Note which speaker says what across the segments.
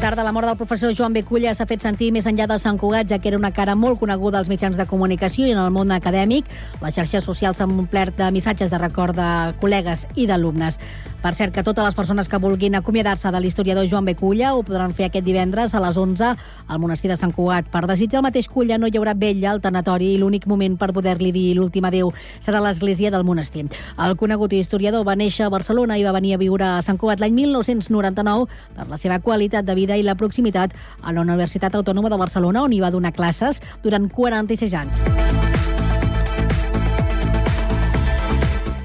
Speaker 1: tarda, la mort del professor Joan Beculla s'ha fet sentir més enllà de Sant Cugat, ja que era una cara molt coneguda als mitjans de comunicació i en el món acadèmic. Les xarxes socials s'han omplert de missatges de record de col·legues i d'alumnes. Per cert, que totes les persones que vulguin acomiadar-se de l'historiador Joan Beculla ho podran fer aquest divendres a les 11 al monestir de Sant Cugat. Per desitjar el mateix Culla no hi haurà vella al tanatori i l'únic moment per poder-li dir l'últim adeu serà l'església del monestir. El conegut historiador va néixer a Barcelona i va venir a viure a Sant Cugat l'any 1999 per la seva qualitat de vida i la proximitat a la Universitat Autònoma de Barcelona, on hi va donar classes durant 46 anys.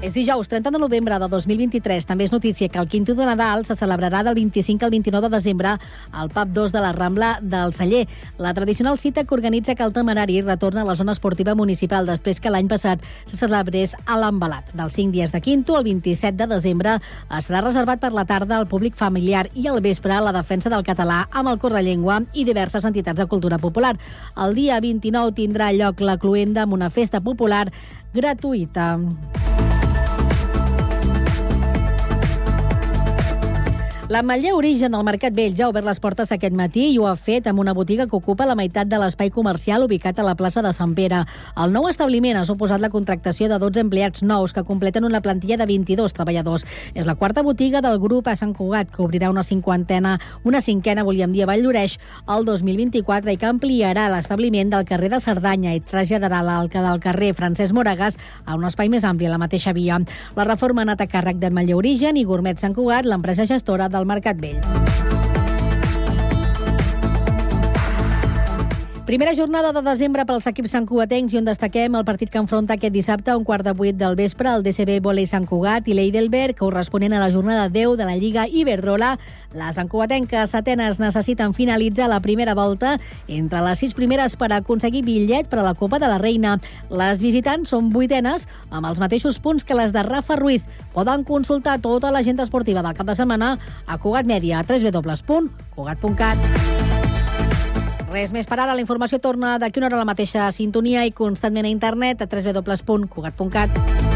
Speaker 1: És dijous, 30 de novembre de 2023. També és notícia que el Quinto de Nadal se celebrarà del 25 al 29 de desembre al PAP 2 de la Rambla del Celler. La tradicional cita que organitza el temerari retorna a la zona esportiva municipal després que l'any passat se celebrés a l'embalat. Dels 5 dies de Quinto, el 27 de desembre estarà reservat per la tarda al públic familiar i al vespre la defensa del català amb el Correllengua i diverses entitats de cultura popular. El dia 29 tindrà lloc la cluenda amb una festa popular gratuïta. L'Ametller Origen del Mercat Vell ja ha obert les portes aquest matí i ho ha fet amb una botiga que ocupa la meitat de l'espai comercial ubicat a la plaça de Sant Pere. El nou establiment ha suposat la contractació de 12 empleats nous que completen una plantilla de 22 treballadors. És la quarta botiga del grup a Sant Cugat, que obrirà una cinquantena, una cinquena, volíem dir, a Vall d'Oreix el 2024 i que ampliarà l'establiment del carrer de Cerdanya i traslladarà l'alca del carrer Francesc Moragas a un espai més ampli a la mateixa via. La reforma ha anat a càrrec d'Ametller Origen i Gourmet Sant Cugat, l'empresa gestora del Mercat Vell. Primera jornada de desembre pels equips santcugatencs i on destaquem el partit que enfronta aquest dissabte a un quart de vuit del vespre el DCB Volei Sant Cugat i l'Eidelberg, corresponent a la jornada 10 de la Lliga Iberdrola. Les santcugatenques setenes necessiten finalitzar la primera volta entre les sis primeres per aconseguir bitllet per a la Copa de la Reina. Les visitants són vuitenes amb els mateixos punts que les de Rafa Ruiz. Poden consultar tota l'agenda esportiva del cap de setmana a Cugat Media, a www.cugat.cat. Res més per ara. La informació torna d'aquí una hora a la mateixa sintonia i constantment a internet a www.cugat.cat.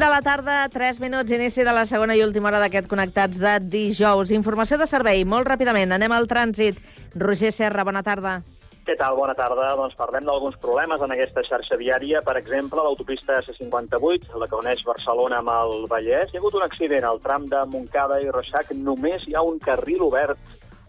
Speaker 2: De la tarda, 3 minuts, inici de la segona i última hora d'aquest Connectats de dijous. Informació de servei, molt ràpidament. Anem al trànsit. Roger Serra, bona tarda.
Speaker 3: Què tal? Bona tarda. Doncs parlem d'alguns problemes en aquesta xarxa viària. Per exemple, l'autopista C58, la que uneix Barcelona amb el Vallès. Hi ha hagut un accident al tram de Montcada i Reixac. Només hi ha un carril obert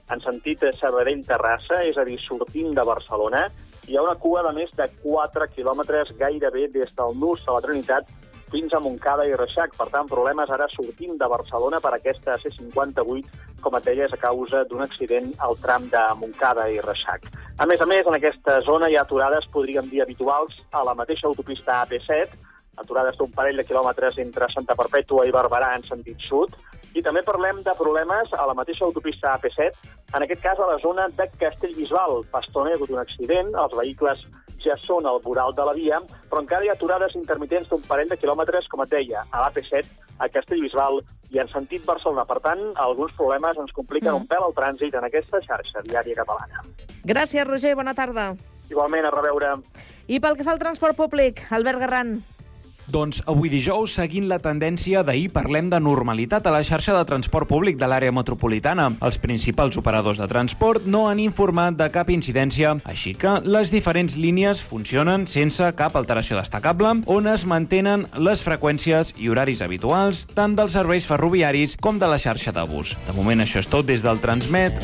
Speaker 3: en sentit Sabadell-Terrassa, és a dir, sortint de Barcelona. Hi ha una cua de més de 4 quilòmetres gairebé des del nus de la Trinitat fins a Montcada i Reixac. Per tant, problemes ara sortint de Barcelona per aquesta C58, com et deies, a causa d'un accident al tram de Montcada i Reixac. A més a més, en aquesta zona hi ha aturades, podríem dir, habituals a la mateixa autopista AP7, aturades d'un parell de quilòmetres entre Santa Perpètua i Barberà en sentit sud, i també parlem de problemes a la mateixa autopista AP7, en aquest cas a la zona de Castellbisbal. Pastona hi ha hagut un accident, els vehicles ja són al voral de la via, però encara hi ha aturades intermitents d'un parell de quilòmetres, com et deia, a l'AP7, a Castellbisbal i en sentit Barcelona. Per tant, alguns problemes ens compliquen mm. un pèl el trànsit en aquesta xarxa viària catalana.
Speaker 2: Gràcies, Roger. Bona tarda.
Speaker 3: Igualment, a reveure.
Speaker 2: I pel que fa al transport públic, Albert Garran.
Speaker 4: Doncs avui dijous, seguint la tendència d'ahir, parlem de normalitat a la xarxa de transport públic de l'àrea metropolitana. Els principals operadors de transport no han informat de cap incidència, així que les diferents línies funcionen sense cap alteració destacable, on es mantenen les freqüències i horaris habituals tant dels serveis ferroviaris com de la xarxa de bus. De moment això és tot des del Transmet.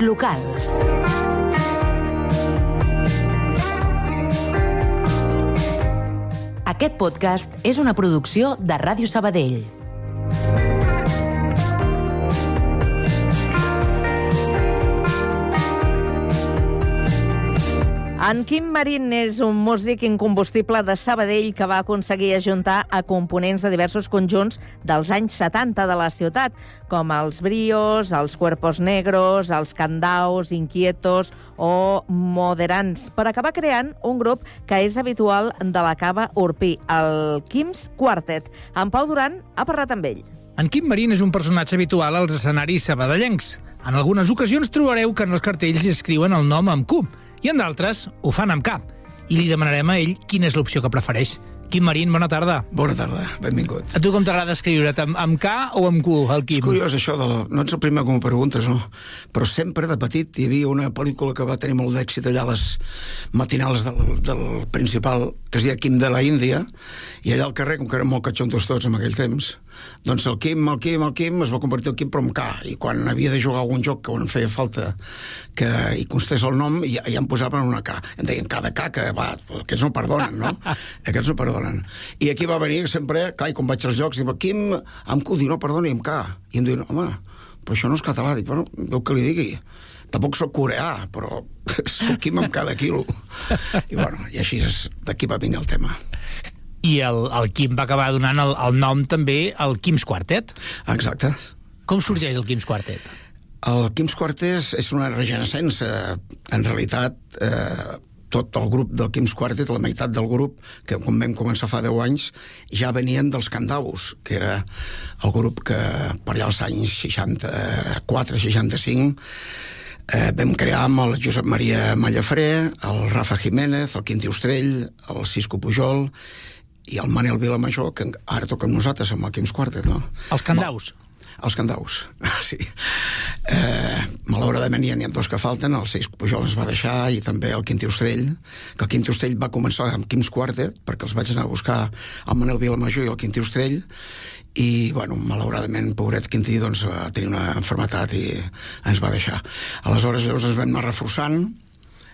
Speaker 5: Locals. Aquest podcast és una producció de Ràdio Sabadell.
Speaker 2: En Quim Marín és un músic incombustible de Sabadell que va aconseguir ajuntar a components de diversos conjunts dels anys 70 de la ciutat, com els Brios, els Cuerpos Negros, els Candaus, Inquietos o Moderans, per acabar creant un grup que és habitual de la cava Urpí, el Quims Quartet. En Pau Duran ha parlat amb ell.
Speaker 6: En Quim Marín és un personatge habitual als escenaris sabadellencs. En algunes ocasions trobareu que en els cartells escriuen el nom amb Q, i en d'altres ho fan amb cap. I li demanarem a ell quina és l'opció que prefereix. Quim Marín, bona tarda.
Speaker 7: Bona tarda, benvingut.
Speaker 6: A tu com t'agrada escriure't, amb, amb K o amb Q, el Quim?
Speaker 7: És curiós això, de la... no ets el primer que m'ho preguntes, no? Però sempre de petit hi havia una pel·lícula que va tenir molt d'èxit allà a les matinals del, del principal, que es deia Quim de la Índia, i allà al carrer, com que eren molt catxontos tots en aquell temps, doncs el Quim, el Quim, el Quim es va convertir el Quim però en K, i quan havia de jugar algun joc que on feia falta que hi constés el nom, ja, ja em posaven una K. Em deien cada K, que va, aquests no perdonen, no? aquests no perdonen. I aquí va venir sempre, clar, i quan vaig als jocs, diu, Quim, amb Q, diu, no, perdoni, amb K. I em diuen, home, però això no és català. Dic, bueno, veu que li digui. Tampoc sóc coreà, però sóc Quim amb cada quilo. I bueno, i així és, d'aquí va venir el tema.
Speaker 6: I el, el Quim va acabar donant el, el nom també al Quims Quartet.
Speaker 7: Exacte.
Speaker 6: Com sorgeix el Quims Quartet?
Speaker 7: El Quims Quartet és una regenescença. En realitat, eh, tot el grup del Quims Quartet, la meitat del grup, que quan vam començar fa 10 anys, ja venien dels Candaus, que era el grup que per allà als anys 64-65 eh, vam crear amb el Josep Maria Mallafré, el Rafa Jiménez, el Quinti Ostrell, el Cisco Pujol i el Manel Vilamajor, que ara toca amb nosaltres, amb el Quims Quartet, no?
Speaker 6: Els Candaus.
Speaker 7: Els Candaus, sí. Eh, malauradament hi ha, hi ha dos que falten, el Cisco Pujol es va deixar i també el Quinti Ostrell, que el Quinti Ostrell va començar amb Quims Quartet, perquè els vaig anar a buscar el Manel Vilamajor i el Quinti Ostrell, i, bueno, malauradament, pobret Quintí, doncs, va tenir una enfermetat i ens va deixar. Aleshores, llavors ens vam anar reforçant,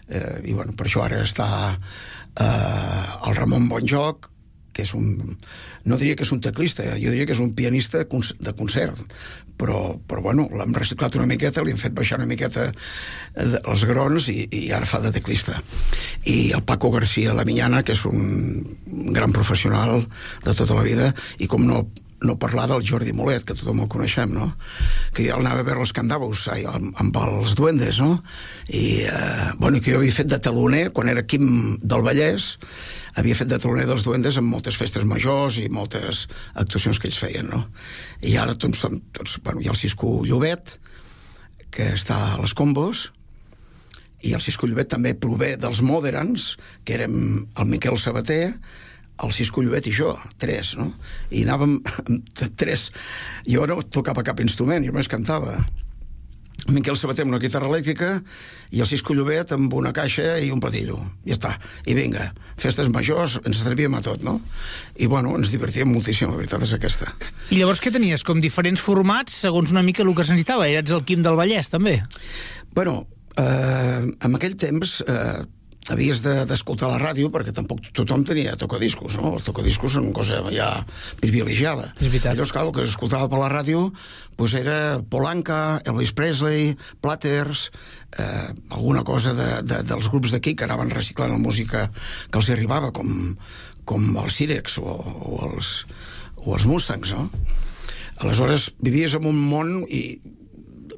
Speaker 7: eh, i, bueno, per això ara està eh, el Ramon Bonjoc, que és un... No diria que és un teclista, jo diria que és un pianista de concert, però, però bueno, l'hem reciclat una miqueta, li hem fet baixar una miqueta els grons i, i ara fa de teclista. I el Paco García La Miñana, que és un gran professional de tota la vida, i com no no parlar del Jordi Molet, que tothom el coneixem, no? Que jo anava a veure els Candavos ai, amb els duendes, no? I, eh, bueno, que jo havia fet de taloner quan era Quim del Vallès, havia fet de taloner dels duendes en moltes festes majors i moltes actuacions que ells feien, no? I ara tots, tots bueno, hi ha el Cisco Llobet, que està a les combos, i el Cisco Llobet també prové dels Moderans, que érem el Miquel Sabater, el Cisco Llobet i jo, tres, no? I anàvem tres. Jo no tocava cap instrument, jo només cantava. Miquel Sabater amb una guitarra elèctrica i el Cisco Llobet amb una caixa i un platillo. Ja està. I vinga, festes majors, ens atrevíem a tot, no? I, bueno, ens divertíem moltíssim, la veritat és aquesta.
Speaker 6: I llavors què tenies? Com diferents formats segons una mica el que es necessitava? Eres el Quim del Vallès, també?
Speaker 7: Bueno, eh, en aquell temps eh, havies d'escoltar de, la ràdio perquè tampoc tothom tenia tocadiscos, no? Els tocadiscos són una cosa ja privilegiada.
Speaker 6: És veritat.
Speaker 7: Llavors, clar, el que s'escoltava per la ràdio pues era Polanca, Elvis Presley, Platters, eh, alguna cosa de, de, dels grups d'aquí que anaven reciclant la música que els arribava, com, com els Sirex o, o, els, o els Mustangs, no? Aleshores, vivies en un món i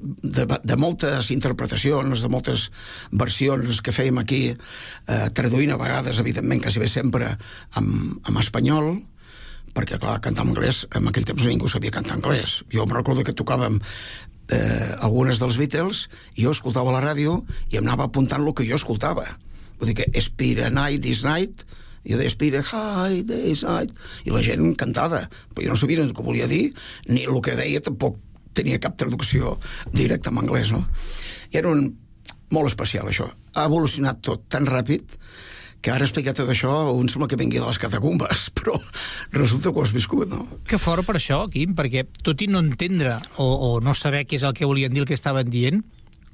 Speaker 7: de, de moltes interpretacions, de moltes versions que fèiem aquí, eh, traduint a vegades, evidentment, quasi bé sempre, en, en espanyol, perquè, clar, cantar en anglès, en aquell temps ningú sabia cantar anglès. Jo em recordo que tocàvem eh, algunes dels Beatles, i jo escoltava la ràdio i em anava apuntant el que jo escoltava. Vull dir que Espira Night is Night, jo deia Espira High Days Night, i la gent cantada, però jo no sabia ni el que volia dir, ni el que deia tampoc tenia cap traducció directa en anglès, no? I era un, molt especial, això. Ha evolucionat tot tan ràpid que ara explicar tot això un sembla que vingui de les catacumbes, però resulta que ho has viscut, no?
Speaker 6: Que fort per això, Quim, perquè tot i no entendre o, o no saber què és el que volien dir, el que estaven dient,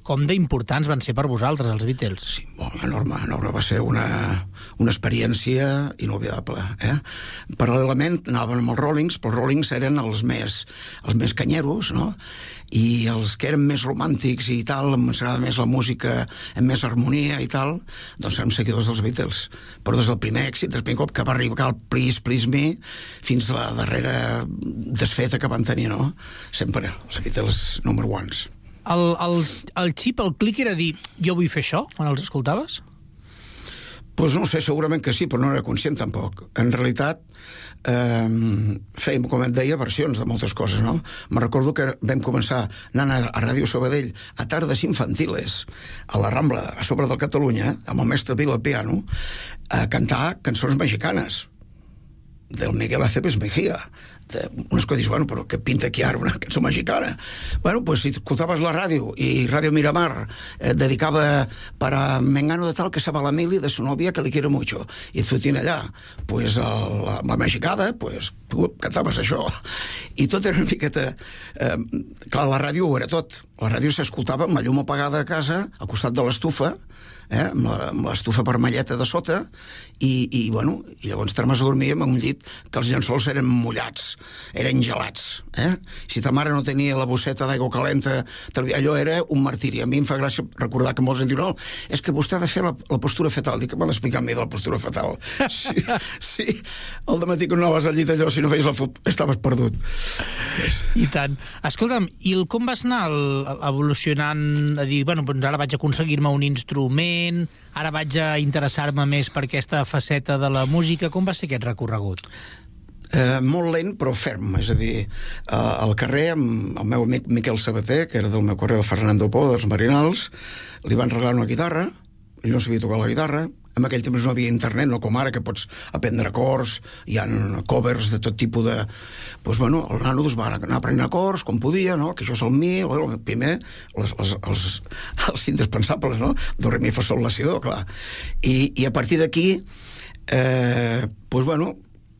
Speaker 6: com d'importants van ser per vosaltres, els Beatles.
Speaker 7: Sí, molt enorme, enorme. Va ser una, una experiència inolvidable. Eh? Paral·lelament anàvem amb els Rollings, però els Rollings eren els més, els més canyeros, no? i els que eren més romàntics i tal, ens agrada més la música amb més harmonia i tal, doncs érem seguidors dels Beatles. Però des del primer èxit, des del primer cop que va arribar el Please, Please Me, fins a la darrera desfeta que van tenir, no? Sempre, els Beatles number ones.
Speaker 6: El, el, el xip, el clic era dir jo vull fer això, quan els escoltaves?
Speaker 7: Pues no sé, segurament que sí, però no era conscient tampoc. En realitat, eh, fèiem, com et deia, versions de moltes coses, no? Me recordo que vam començar anant a, a Ràdio Sabadell a tardes infantiles, a la Rambla, a sobre del Catalunya, amb el mestre Vila piano, a cantar cançons mexicanes del Miguel Aceves Mejía, de unes coses, bueno, però què pinta aquí ara una cançó mexicana? Bueno, pues si escoltaves la ràdio i Ràdio Miramar eh, dedicava para Mengano de tal que sabe la mili de su novia que li quiere mucho i et fotien allà pues el, la, la mexicada pues tu cantaves això i tot era una miqueta eh, clar, la ràdio ho era tot la ràdio s'escoltava amb la llum apagada a casa al costat de l'estufa eh, amb l'estufa vermelleta de sota i, i, bueno, i llavors termes a dormir amb un llit que els llençols eren mullats, eren gelats. Eh? Si ta mare no tenia la bosseta d'aigua calenta, allò era un martiri. A mi em fa gràcia recordar que molts em diuen no, és que vostè ha de fer la, la postura fetal. Dic, m'ha d'explicar a mi de la postura fetal. Sí, sí. El matí que no anaves al llit allò, si no feies el fut, estaves perdut.
Speaker 6: I tant. Escolta'm, i el, com vas anar el, evolucionant a dir, bueno, doncs ara vaig aconseguir-me un instrument, ara vaig a interessar-me més per aquesta faceta de la música. Com va ser aquest recorregut?
Speaker 7: Eh, molt lent però ferm, és a dir, eh, al carrer amb el meu amic Miquel Sabater, que era del meu carrer de Fernando Po, dels Marinals, li van regalar una guitarra, ell no sabia tocar la guitarra, en aquell temps no havia internet, no com ara, que pots aprendre acords, hi ha covers de tot tipus de... Doncs, pues, bueno, el nano doncs, va anar aprenent acords, com podia, no? que això és el mi, el primer, les, les, els, els indispensables, no? Do, re, mi, fa, sol, la, si, do, clar. I, i a partir d'aquí, eh, pues, bueno,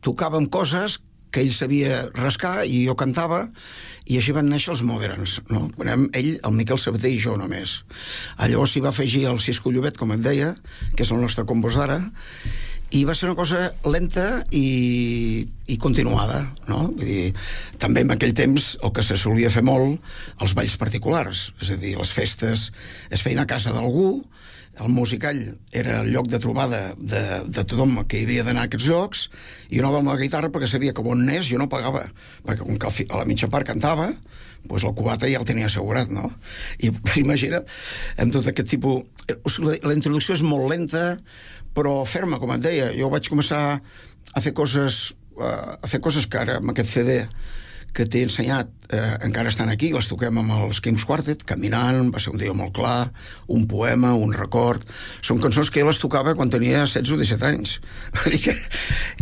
Speaker 7: tocàvem coses que ell sabia rascar i jo cantava i així van néixer els Moderns no? Érem ell, el Miquel Sabater i jo només llavors s'hi va afegir el Cisco Llobet com et deia, que és el nostre compos d'ara i va ser una cosa lenta i, i continuada no? Vull dir, també en aquell temps el que se solia fer molt els balls particulars és a dir, les festes es feien a casa d'algú el musicall era el lloc de trobada de, de tothom que hi havia d'anar a aquests llocs i jo anava amb la guitarra perquè sabia que on anés jo no pagava perquè com que a la mitja part cantava doncs el cubata ja el tenia assegurat no? i imagina't amb tot aquest tipus o sigui, la introducció és molt lenta però ferma com et deia jo vaig començar a fer coses a fer coses que ara amb aquest CD que t'he ensenyat eh, encara estan aquí, les toquem amb els Kings Quartet, Caminant, va ser un dia molt clar, un poema, un record... Són cançons que jo les tocava quan tenia 16 o 17 anys. Vull dir que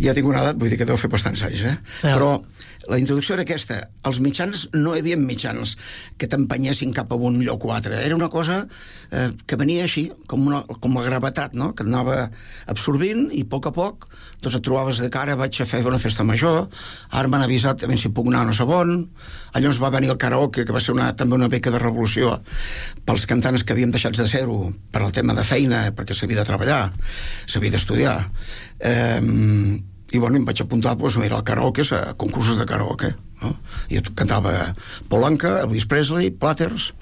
Speaker 7: ja tinc una edat, vull dir que deu fer bastants anys, eh? Ja. Però la introducció era aquesta. Els mitjans no hi havia mitjans que t'empenyessin cap a un lloc o altre. Era una cosa eh, que venia així, com, una, com la gravetat, no? que anava absorbint i a poc a poc doncs et trobaves de cara, vaig a fer una festa major, ara m'han avisat a veure si puc anar a no sé on, llavors va venir el karaoke, que va ser una, també una beca de revolució pels cantants que havíem deixat de zero per al tema de feina, perquè s'havia de treballar, s'havia d'estudiar. Eh, i bueno, em vaig apuntar doncs, a al karaoke, a concursos de karaoke no? i cantava Polanca, Elvis Presley, Platters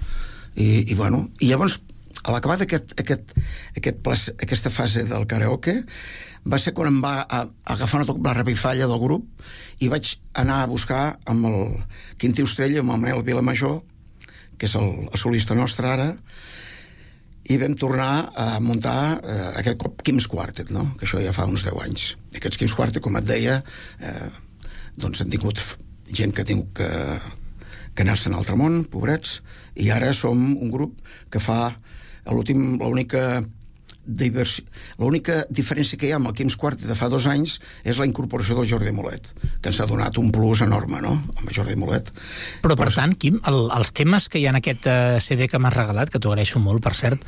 Speaker 7: i, i bueno, i llavors a l'acabar d'aquest aquest, aquest, aquesta fase del karaoke va ser quan em va a, a agafar una la revifalla del grup i vaig anar a buscar amb el Quintí Ostrella, amb el Manel Vilamajor que és el, el solista nostre ara i vam tornar a muntar eh, aquest cop Kim's Quartet, no? que això ja fa uns 10 anys. Aquests Kim's Quartet, com et deia, eh, doncs han tingut gent que ha tingut que que anar-se en altre món, pobrets, i ara som un grup que fa l'últim, l'única diversi... l'única diferència que hi ha amb el Quims Quart de fa dos anys és la incorporació del Jordi Molet, que ens ha donat un plus enorme, no?, amb el Jordi Molet.
Speaker 6: Però, per tant, Quim, el, els temes que hi ha en aquest uh, CD que m'has regalat, que t'ho agraeixo molt, per cert,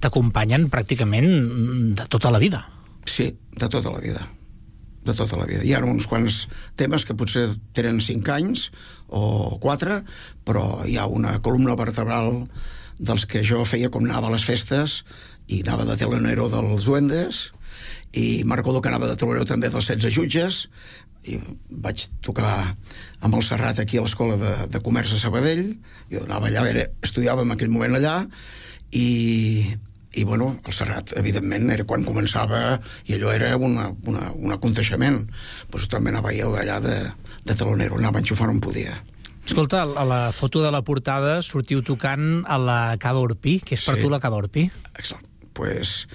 Speaker 6: t'acompanyen pràcticament de tota la vida.
Speaker 7: Sí, de tota la vida de tota la vida. Hi ha uns quants temes que potser tenen 5 anys o 4, però hi ha una columna vertebral dels que jo feia com anava a les festes i anava de telonero dels duendes i me'n recordo que anava de telonero també dels 16 jutges i vaig tocar amb el Serrat aquí a l'Escola de, de Comerç a Sabadell jo anava allà, era, estudiava en aquell moment allà i, i bueno, el Serrat, evidentment, era quan començava i allò era una, una, un aconteixement. Pues també anava jo allà de, de talonero, anava enxufant on podia.
Speaker 6: Escolta, a la foto de la portada sortiu tocant a la Cava Orpí. Què és per
Speaker 7: Sí.
Speaker 6: tu la Cava Orpí?
Speaker 7: Excel. Pues,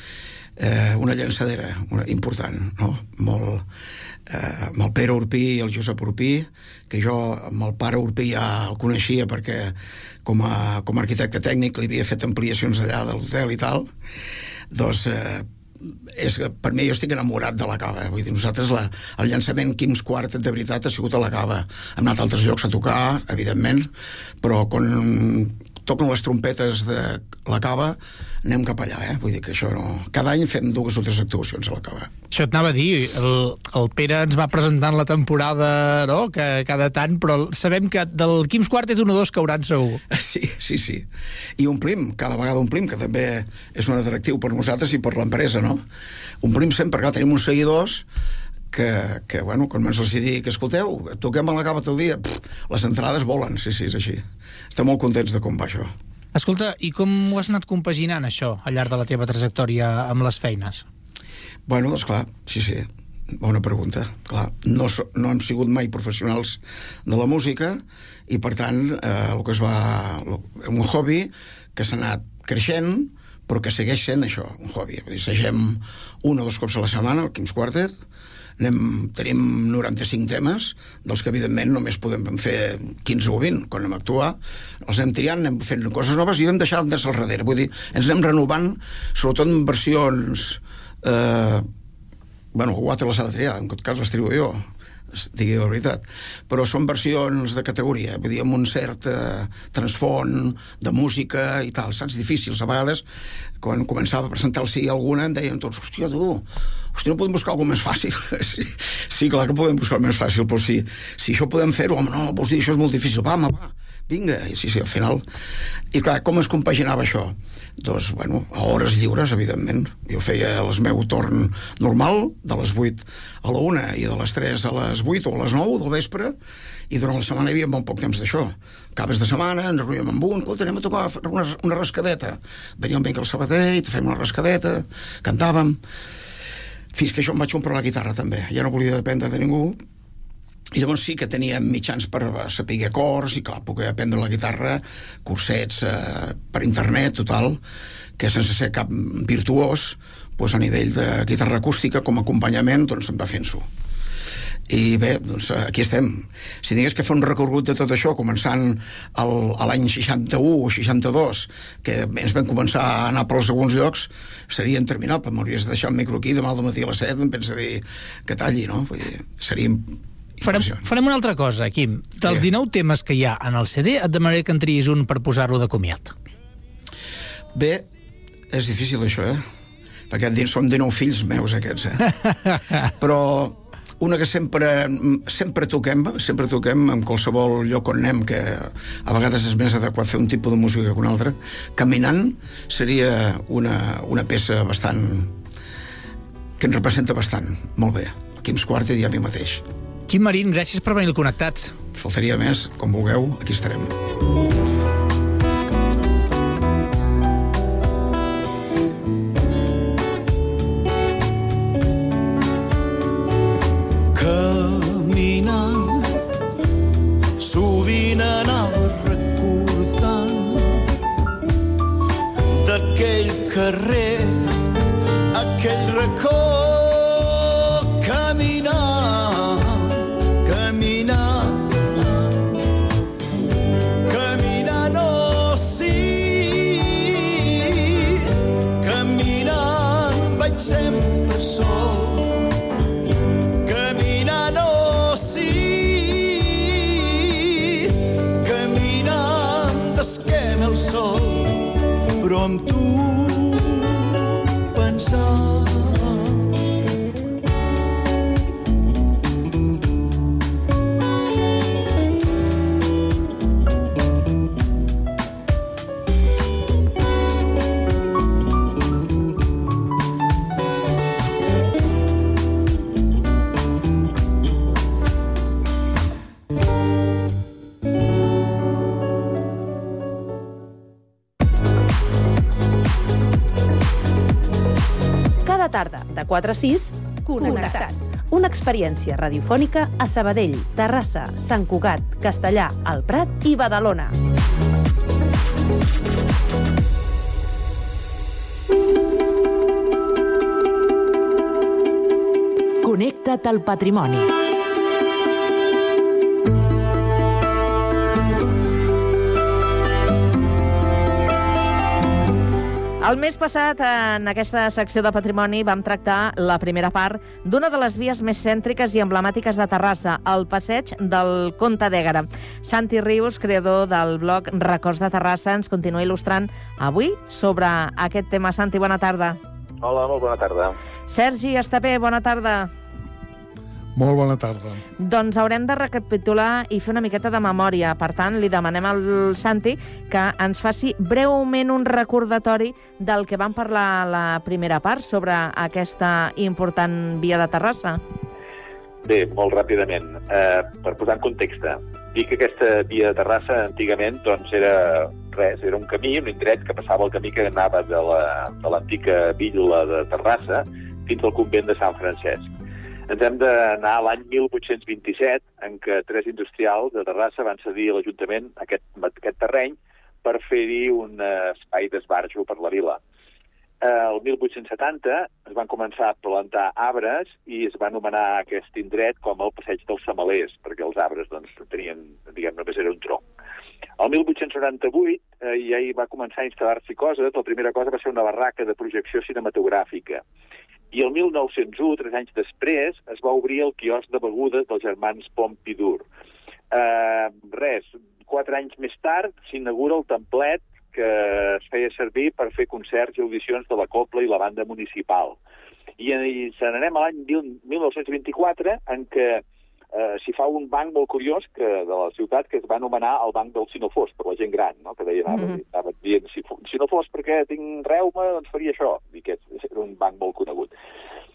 Speaker 7: eh, una llançadera una, important, no? Molt, eh, amb el Pere Urpí i el Josep Urpí, que jo amb el pare Urpí ja el coneixia perquè com a, com a arquitecte tècnic li havia fet ampliacions allà de l'hotel i tal, doncs eh, és per mi jo estic enamorat de la cava. Vull dir, nosaltres la, el llançament Quims Quart de veritat ha sigut a la cava. Hem anat a altres llocs a tocar, evidentment, però quan toquen les trompetes de la cava anem cap allà, eh? Vull dir que això no... Cada any fem dues o tres actuacions a la cava.
Speaker 6: Això t'anava a dir, el, el Pere ens va presentant la temporada, no?, que cada tant, però sabem que del Quims Quart és un o dos que hauran segur.
Speaker 7: Sí, sí, sí. I omplim, cada vegada omplim, que també és un atractiu per nosaltres i per l'empresa, no? Omplim sempre, clar, tenim uns seguidors que, que bueno, quan ens els dic, escolteu, toquem a la cava tot el dia, pff, les entrades volen, sí, sí, és així. Estem molt contents de com va això.
Speaker 6: Escolta, i com ho has anat compaginant, això, al llarg de la teva trajectòria amb les feines?
Speaker 7: Bueno, doncs clar, sí, sí, bona pregunta. Clar, no, no hem sigut mai professionals de la música i, per tant, eh, el que es va... Un hobby que s'ha anat creixent, però que segueix sent això, un hobby. Segem un o dos cops a la setmana, el Quims Quartet, anem, tenim 95 temes, dels que evidentment només podem fer 15 o 20 quan anem a actuar, els anem triant, anem fent coses noves i hem deixat de ser al darrere, vull dir, ens anem renovant, sobretot en versions eh, bueno, algú les ha de triar, en tot cas les trio jo, digui la veritat. Però són versions de categoria, vull dir, amb un cert eh, transfont de música i tal, saps? Difícils. A vegades, quan començava a presentar-los alguna, em deien tots, hòstia, tu, hòstia, no podem buscar alguna més fàcil? sí, sí, clar que podem buscar més fàcil, però si, si això podem fer-ho, home, no, vols dir, això és molt difícil, va, home, va, vinga, i sí, sí, al final... I clar, com es compaginava això? Doncs, bueno, a hores lliures, evidentment. Jo feia el meu torn normal, de les 8 a la 1 i de les 3 a les 8 o a les 9 del vespre, i durant la setmana hi havia molt poc temps d'això. Acabes de setmana, ens reuníem amb un, escolta, anem a tocar una, una rascadeta. Venia un vinc al Sabadell, fèiem una rascadeta, cantàvem... Fins que jo em vaig comprar la guitarra, també. Ja no volia dependre de ningú, i llavors sí que tenia mitjans per saber acords i clar, poder aprendre la guitarra, cursets eh, per internet, total, que sense ser cap virtuós, doncs a nivell de guitarra acústica com a acompanyament, doncs em va fent-s'ho. I bé, doncs aquí estem. Si digués que fer un recorregut de tot això, començant el, a l'any 61 o 62, que ens vam començar a anar per alguns llocs, seria interminable. M'hauries de deixar el micro aquí demà al matí a les 7, em pensa dir que talli, no? Vull dir, seria
Speaker 6: Farem, farem una altra cosa, Quim. Dels 19 temes que hi ha en el CD, et demanaré que en triïs un per posar-lo de comiat.
Speaker 7: Bé, és difícil això, eh? Perquè dins són 19 fills meus, aquests, eh? Però una que sempre, sempre toquem, sempre toquem en qualsevol lloc on anem, que a vegades és més adequat fer un tipus de música que un altre, caminant seria una, una peça bastant... que ens representa bastant, molt bé. Quims Quartet i a mi mateix.
Speaker 6: Quim Marín, gràcies per venir al Connectats.
Speaker 7: Faltaria més, com vulgueu, aquí estarem.
Speaker 8: Caminant, aquell
Speaker 5: 946 Connectats. Una experiència radiofònica a Sabadell, Terrassa, Sant Cugat, Castellà, El Prat i Badalona.
Speaker 9: Connecta't al patrimoni.
Speaker 2: El mes passat, en aquesta secció de patrimoni, vam tractar la primera part d'una de les vies més cèntriques i emblemàtiques de Terrassa, el passeig del Comte d'Ègara. Santi Rius, creador del blog Records de Terrassa, ens continua il·lustrant avui sobre aquest tema. Santi, bona tarda.
Speaker 10: Hola, molt bona tarda.
Speaker 2: Sergi Estapé, bona tarda.
Speaker 11: Molt bona tarda.
Speaker 2: Doncs haurem de recapitular i fer una miqueta de memòria. Per tant, li demanem al Santi que ens faci breument un recordatori del que vam parlar a la primera part sobre aquesta important via de Terrassa.
Speaker 10: Bé, molt ràpidament, eh, per posar en context, dir que aquesta via de Terrassa antigament doncs, era res, era un camí, un indret que passava el camí que anava de la- de vila de Terrassa fins al convent de Sant Francesc. Ens hem d'anar a l'any 1827, en què tres industrials de Terrassa van cedir a l'Ajuntament aquest, aquest terreny per fer-hi un eh, espai d'esbarjo per la vila. Eh, el 1870 es van començar a plantar arbres i es va anomenar aquest indret com el passeig dels Samalers, perquè els arbres doncs, tenien, diguem, només era un tronc. El 1898 eh, ja hi va començar a instal·lar-s'hi coses. La primera cosa va ser una barraca de projecció cinematogràfica. I el 1901, tres anys després, es va obrir el quiosc de begudes dels germans Pompidou. Eh, res, quatre anys més tard s'inaugura el templet que es feia servir per fer concerts i audicions de la Copla i la banda municipal. I, i se n'anem a l'any 1924, en què eh, s'hi fa un banc molt curiós que, de la ciutat que es va anomenar el Banc del Sinofós, per la gent gran, no? que deia, anava, mm. anava dient, si, si no fos perquè tinc reuma, doncs faria això. I aquest era un banc molt conegut.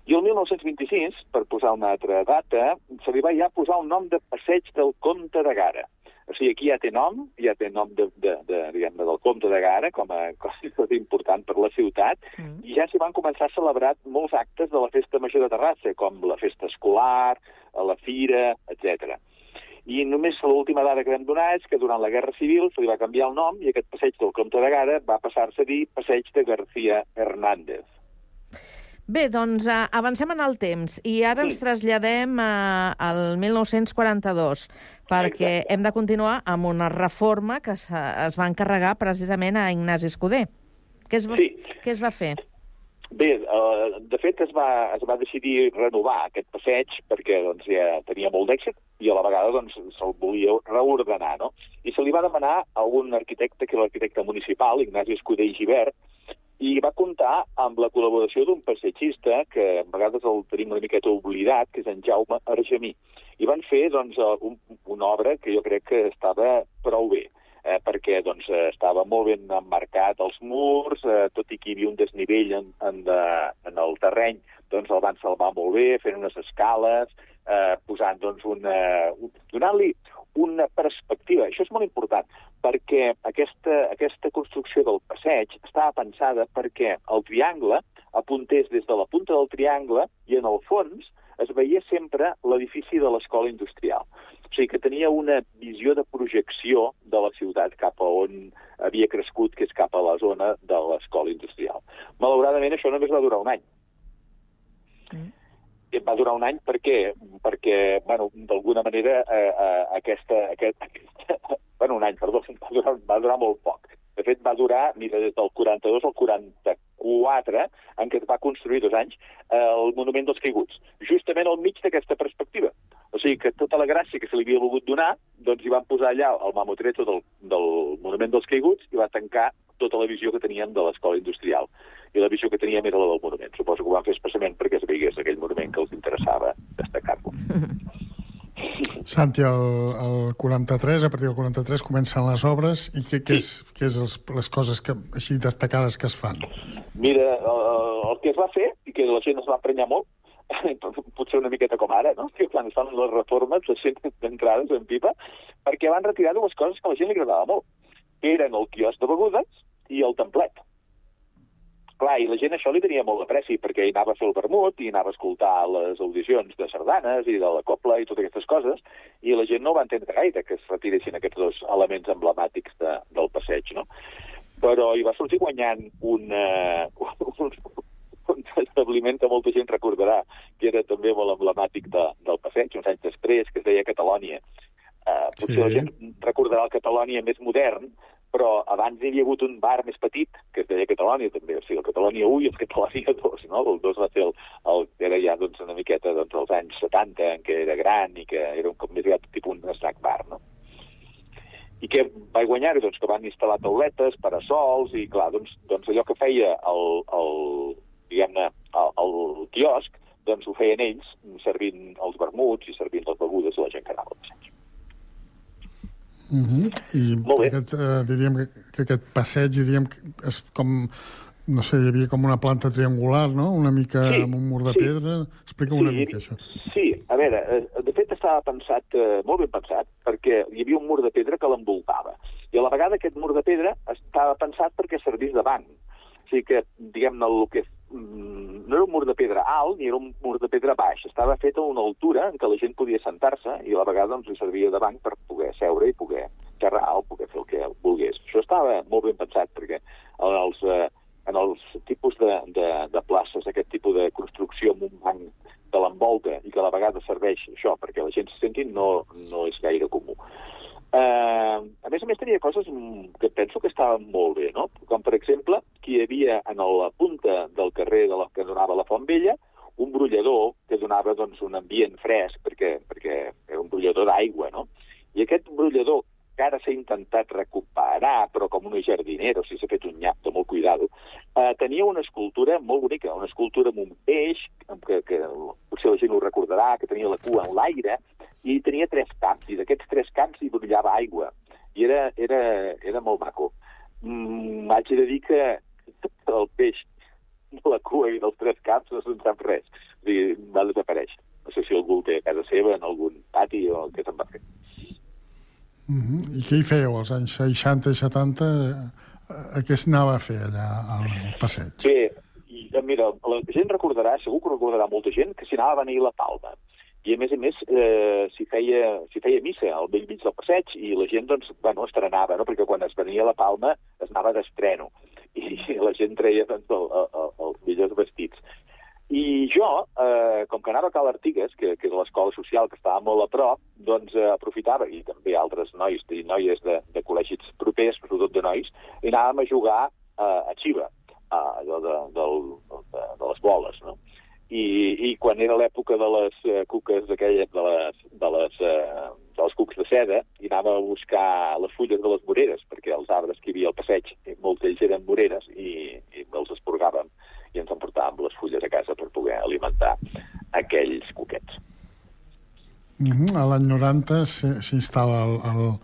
Speaker 10: I el 1926, per posar una altra data, se li va ja posar el nom de Passeig del Comte de Gara. O sigui, aquí ja té nom, ja té nom de, de, de, diguem del Comte de Gara com a cosa important per la ciutat, mm. i ja s'hi van començar a celebrar molts actes de la Festa Major de Terrassa, com la festa escolar, la fira, etc. I només l'última dada que vam donar és que durant la Guerra Civil se li va canviar el nom i aquest passeig del Comte de Gara va passar-se a dir Passeig de García Hernández.
Speaker 2: Bé, doncs uh, avancem en el temps i ara ens traslladem uh, al 1942 perquè Exacte. hem de continuar amb una reforma que es, es va encarregar precisament a Ignasi Escudé. Què es va,
Speaker 10: Sí.
Speaker 2: què es va fer?
Speaker 10: Bé, uh, de fet es va, es va decidir renovar aquest passeig perquè doncs, ja tenia molt d'èxit i a la vegada doncs, se'l volia reordenar, no? I se li va demanar a un arquitecte, que era l'arquitecte municipal, Ignasi Escudé i Givert, i va comptar amb la col·laboració d'un passeigista que a vegades el tenim una miqueta oblidat, que és en Jaume Argemí. I van fer doncs, eh, un, una obra que jo crec que estava prou bé, eh, perquè doncs, eh, estava molt ben emmarcat els murs, eh, tot i que hi havia un desnivell en, en, de, en el terreny, doncs el van salvar molt bé, fent unes escales, eh, posant doncs, una, un, donant-li una perspectiva. Això és molt important, perquè aquesta, aquesta construcció del passeig estava pensada perquè el triangle apuntés des de la punta del triangle i en el fons es veia sempre l'edifici de l'escola industrial. O sigui que tenia una visió de projecció de la ciutat cap a on havia crescut, que és cap a la zona de l'escola industrial. Malauradament això només va durar un any. Mm. Va durar un any perquè, perquè bueno, d'alguna manera eh, eh, aquesta, aquest, aquesta... Bueno, un any, perdó, va durar, va durar molt poc. De fet, va durar, mira, des del 42 al 44, en què es va construir dos anys, eh, el Monument dels Caiguts, justament al mig d'aquesta perspectiva. O sigui que tota la gràcia que se li havia volgut donar, doncs hi van posar allà el mamotreto del, del Monument dels Caiguts i va tancar tota la visió que teníem de l'escola industrial. I la visió que teníem era la del monument. Suposo que ho van fer expressament perquè es veiés aquell monument que els interessava destacar-lo.
Speaker 11: Santi, el, el 43, a partir del 43 comencen les obres i què, què és, què és els, les coses que, així destacades que es fan?
Speaker 10: Mira, el, el que es va fer, i que la gent es va emprenyar molt, potser una miqueta com ara, no? que quan es fan les reformes, la gent d'entrades en pipa, perquè van retirar dues coses que a la gent li agradava molt. Eren el quiosc de begudes i el templet. Clar, i la gent això li tenia molt d'apreci, perquè hi anava a fer el vermut, i anava a escoltar les audicions de sardanes i de la copla i totes aquestes coses, i la gent no va entendre gaire que es retiressin aquests dos elements emblemàtics de, del passeig, no? Però hi va sortir guanyant un, uh, un, un establiment que molta gent recordarà, que era també molt emblemàtic de, del passeig, uns anys després, que es deia Catalònia. Uh, potser sí. la gent recordarà el Catalònia més modern, però abans hi havia hagut un bar més petit, que es deia Catalònia també, o sigui, el Catalònia 1 i el Catalònia 2, no? El 2 va ser el, el era ja doncs, una miqueta doncs, als anys 70, en què era gran i que era un cop més aviat tipus un snack bar, no? I què va guanyar? Doncs que van instal·lar tauletes, parasols, i clar, doncs, doncs allò que feia el, el diguem-ne, el, el quiosc, doncs ho feien ells, servint els vermuts i servint les begudes a la gent que anava al passeig.
Speaker 11: Uh -huh. I aquest, eh, diríem que, que aquest passeig, diríem, que és com, no sé, hi havia com una planta triangular, no?, una mica
Speaker 10: Sí,
Speaker 11: amb un mur de
Speaker 10: sí.
Speaker 11: pedra. Explica una
Speaker 10: Sí,
Speaker 11: mica això.
Speaker 10: Sí, a veure, eh, de fet estava pensat, eh, molt ben pensat, perquè hi havia un mur de pedra que l'envoltava. I a la vegada aquest mur de pedra estava pensat perquè servís de banc. O sigui que, diguem-ne, el que mm, no era un mur de pedra alt ni era un mur de pedra baix. Estava fet a una altura en què la gent podia sentar-se i a la vegada doncs, li servia de banc per poder seure i poder xerrar o poder fer el que volgués. Això estava molt ben pensat perquè en els, eh, en els tipus de, de, de places, aquest tipus de construcció amb un banc que l'envolta i que a la vegada serveix això perquè la gent se senti no, no és gaire comú. Uh, a més a més tenia coses mm, que penso que estaven molt bé, no? Com per exemple que hi havia en la punta del carrer de la, que donava la Font Vella un brollador que donava doncs, un ambient fresc perquè, perquè era un brollador d'aigua, no? I aquest brollador que ara s'ha intentat recuperar, però com una jardinera, o sigui, s'ha fet un nyap de molt cuidado, eh, tenia una escultura molt bonica, una escultura amb un peix, que, que potser la gent ho recordarà, que tenia la cua en l'aire, i tenia tres caps, i d'aquests tres caps hi brillava aigua. I era, era, era molt maco. Mm, haig de dir que el peix de la cua i dels tres caps no se'n sap res. O sigui, va desaparèixer. No sé si algú el té a casa seva, en algun pati, o què se'n va fer.
Speaker 11: Uh -huh. I què hi fèieu als anys 60 i 70? Eh, què s'anava a fer allà al passeig?
Speaker 10: Bé, eh, mira, la gent recordarà, segur que recordarà molta gent, que s'hi anava a venir la Palma. I, a més a més, eh, s'hi feia, feia missa al vell mig del passeig i la gent, doncs, bueno, estrenava, no? Perquè quan es venia la Palma es anava d'estreno i la gent treia, doncs, el, el, els millors vestits. I jo, eh, com que anava a Cal Artigues, que, que és l'escola social que estava molt a prop, doncs eh, aprofitava, i també altres nois i noies de, de col·legis propers, sobretot de nois, i anàvem a jugar eh, a Xiva, a, allò de, del, de, de les boles, no? I, i quan era l'època de les eh, cuques aquelles, de les, de les, eh, dels cucs de seda, i anava a buscar les fulles de les moreres, perquè els arbres que hi havia al passeig, eh, molts d'ells eren moreres, i, i els esporgàvem i ens emportàvem les fulles a casa per poder alimentar aquells cuquets.
Speaker 11: Uh -huh. A l'any 90 s'hi- s'instal·la el, el,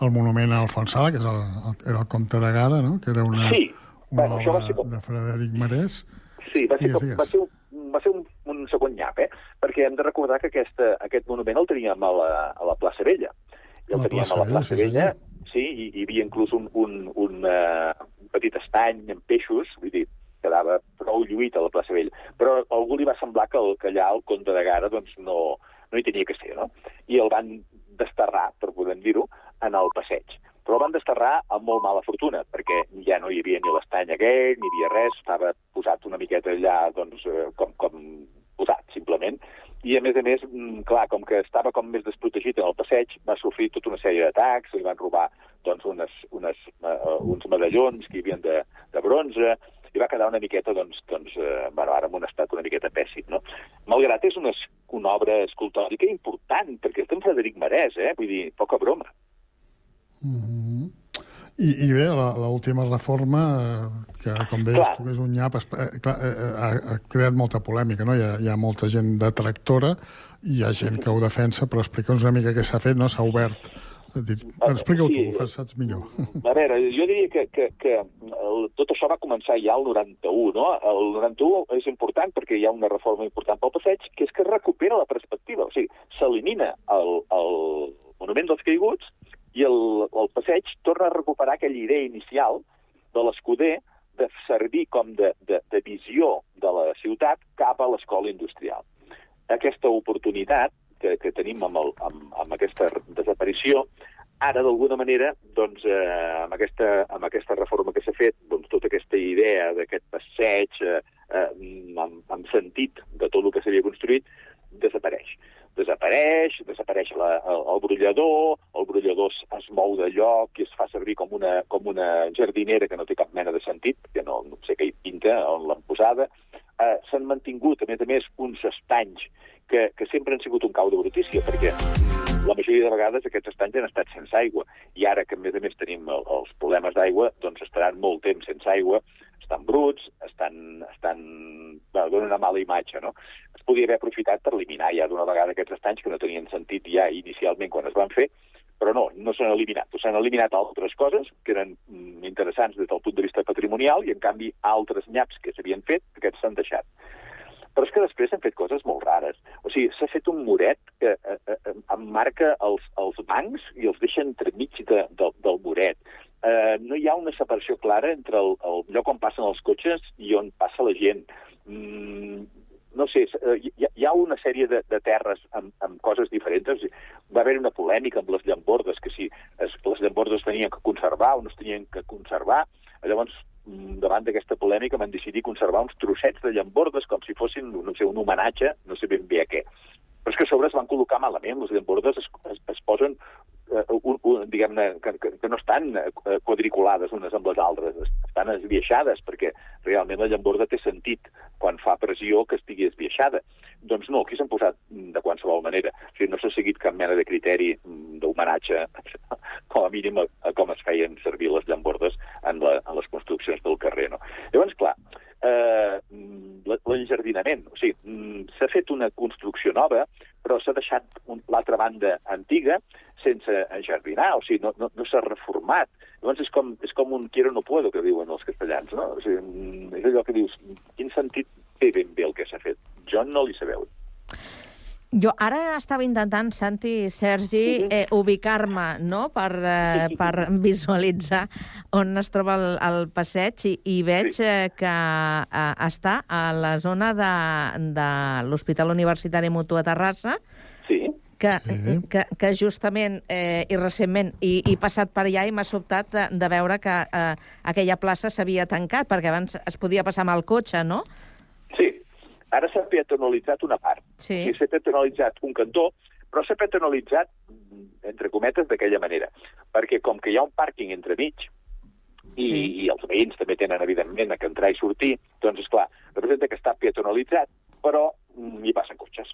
Speaker 11: el monument a Alfons Sala, que és el, el, era el comte de Gara, no? que era una,
Speaker 10: Sí.
Speaker 11: una
Speaker 10: Bueno, va
Speaker 11: obra
Speaker 10: ser
Speaker 11: de Frederic Marès.
Speaker 10: Sí, va ser,
Speaker 11: Digues, digues.
Speaker 10: va ser, un, va ser un, un segon nyap, eh? perquè hem de recordar que aquesta, aquest monument el teníem a la, a la plaça Vella. I el
Speaker 11: la
Speaker 10: teníem a la plaça
Speaker 11: sí,
Speaker 10: Vella, sí, i hi havia inclús un, un, un, uh, un petit estany amb peixos, vull dir, quedava prou lluït a la plaça Vella. Però a algú li va semblar que, el, que allà el comte de Gara doncs, no, no hi tenia que ser, no? I el van desterrar, per poder dir-ho, en el passeig. Però el van desterrar amb molt mala fortuna, perquè ja no hi havia ni l'estany aquell, ni hi havia res, estava posat una miqueta allà, doncs, eh, com, com posat, simplement. I, a més a més, mm, clar, com que estava com més desprotegit en el passeig, va sofrir tota una sèrie d'atacs, li van robar doncs, unes, unes, uh, uns medallons que hi havia de, de bronze, i va quedar una miqueta, doncs, doncs eh, bueno, ara en un estat una miqueta pèssim, no? Malgrat és una, una obra escultòrica important, perquè és d'en Frederic Marès, eh? Vull dir, poca broma.
Speaker 11: Uh -huh. I, i bé, la- l'última reforma, eh, que com deies
Speaker 10: Clar.
Speaker 11: tu, que és un nyap, es- eh, clar, eh, ha, ha creat molta polèmica, no? Hi ha, hi ha molta gent detractora, hi ha gent que ho defensa, però explica'ns una mica què s'ha fet, no? S'ha obert. Dit, Explica-ho
Speaker 10: sí.
Speaker 11: tu, ho saps millor.
Speaker 10: A veure, jo diria que, que, que el, tot això va començar ja al 91, no? El 91 és important perquè hi ha una reforma important pel passeig, que és que recupera la perspectiva. O sigui, s'elimina el, el monument dels caiguts i el, el passeig torna a recuperar aquella idea inicial de l'escuder de servir com de, de, de visió de la ciutat cap a l'escola industrial. Aquesta oportunitat que, que tenim amb, el, amb, amb aquesta desaparició, ara, d'alguna manera, doncs, eh, amb, aquesta, amb aquesta reforma que s'ha fet, doncs, tota aquesta idea d'aquest passeig eh, eh, amb, amb sentit de tot el que s'havia construït, desapareix. Desapareix, desapareix la, el, el brollador, el brollador es, es mou de lloc i es fa servir com una, com una jardinera que no té cap mena de sentit, que no, no sé què hi pinta, on l'han posada. Eh, S'han mantingut, a més a més, uns estanys que, que sempre han sigut un cau de brutícia, perquè la majoria de vegades aquests estanys han estat sense aigua, i ara que a més a més tenim el, els problemes d'aigua, doncs estaran molt temps sense aigua, estan bruts, estan, estan... Bueno, donen una mala imatge, no? Podia haver aprofitat per eliminar ja d'una vegada aquests estanys que no tenien sentit ja inicialment quan es van fer, però no, no s'han eliminat. S'han eliminat altres coses que eren mm, interessants des del punt de vista patrimonial i, en canvi, altres nyaps que s'havien fet, aquests s'han deixat. Però és que després s'han fet coses molt rares. O sigui, s'ha fet un muret que eh, eh, emmarca els, els bancs i els deixa entremig de, de, del muret. Eh, no hi ha una separació clara entre el, el lloc on passen els cotxes i on passa la gent. Mm, no sé, eh, hi, hi ha una sèrie de, de terres amb, amb coses diferents. Va haver una polèmica amb les llambordes, que si es, les llambordes es tenien que conservar o no es tenien que conservar. Llavors, mm, davant d'aquesta polèmica van decidir conservar uns trossets de llambordes com si fossin, no sé, un homenatge, no sé ben bé a què. Però és que a sobre es van col·locar malament, les llambordes es, es, es posen un, un, diguem-ne, que, que, no estan eh, quadriculades unes amb les altres, es- estan esbiaixades, perquè realment la llamborda té sentit quan fa pressió que estigui esbiaixada. Doncs no, aquí s'han posat de qualsevol manera. O sigui, no s'ha seguit cap mena de criteri mm, d'homenatge, com a mínim, a, a com es feien servir les llambordes en, la, en les construccions del carrer. No? Llavors, clar, eh, l'enjardinament. O sigui, mm, s'ha fet una construcció nova, però s'ha deixat l'altra banda antiga sense enjardinar, o sigui, no, no, no s'ha reformat. Llavors és com, és com un quiero no puedo, que diuen els castellans, no? O sigui, mm, és allò que dius, quin sentit té ben bé el que s'ha fet? Jo no li sabeu.
Speaker 2: Jo ara estava intentant, Santi, Sergi, eh, ubicar-me no? per, eh, per visualitzar on es troba el, el passeig i, i veig eh, que eh, està a la zona de, de l'Hospital Universitari Mutu a Terrassa,
Speaker 10: Sí.
Speaker 2: que, sí. que, que justament eh, i recentment hi, he passat per allà i m'ha sobtat de, de veure que eh, aquella plaça s'havia tancat, perquè abans es podia passar amb el cotxe, no?
Speaker 10: Sí, ara s'ha peatonalitzat una part.
Speaker 2: Sí.
Speaker 10: S'ha peatonalitzat un cantó, però s'ha peatonalitzat, entre cometes, d'aquella manera. Perquè com que hi ha un pàrquing entremig, i, sí. i els veïns també tenen, evidentment, a que entrar i sortir, doncs, és clar, representa que està peatonalitzat, però mm, hi passen cotxes.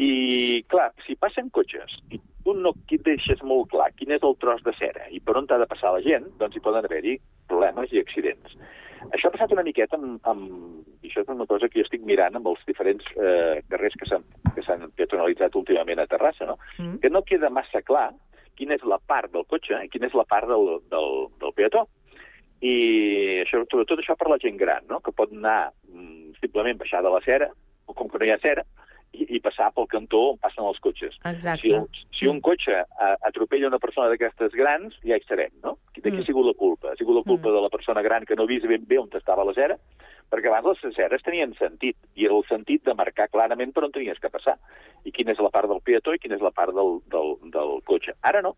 Speaker 10: I, clar, si passen cotxes i tu no deixes molt clar quin és el tros de cera i per on t'ha de passar la gent, doncs hi poden haver-hi problemes i accidents. Això ha passat una miqueta amb, amb... I això és una cosa que jo estic mirant amb els diferents eh, carrers que s'han peatonalitzat últimament a Terrassa, no?
Speaker 2: Mm.
Speaker 10: Que no queda massa clar quina és la part del cotxe i quina és la part del, del, del peató. I això, sobretot això per la gent gran, no? que pot anar mm, simplement baixar de la cera, o com que no hi ha cera, i, i passar pel cantó on passen els cotxes.
Speaker 2: Exacte.
Speaker 10: Si, un- si un cotxe eh, atropella una persona d'aquestes grans, ja hi serem, no? De qui
Speaker 2: Mm.
Speaker 10: ha sigut la culpa? Ha sigut la culpa de la persona gran que no vist ben bé on estava la cera? Perquè abans les ceres tenien sentit, i era el sentit de marcar clarament per on tenies que passar, i quina és la part del peató i quina és la part del, del, del cotxe. Ara no.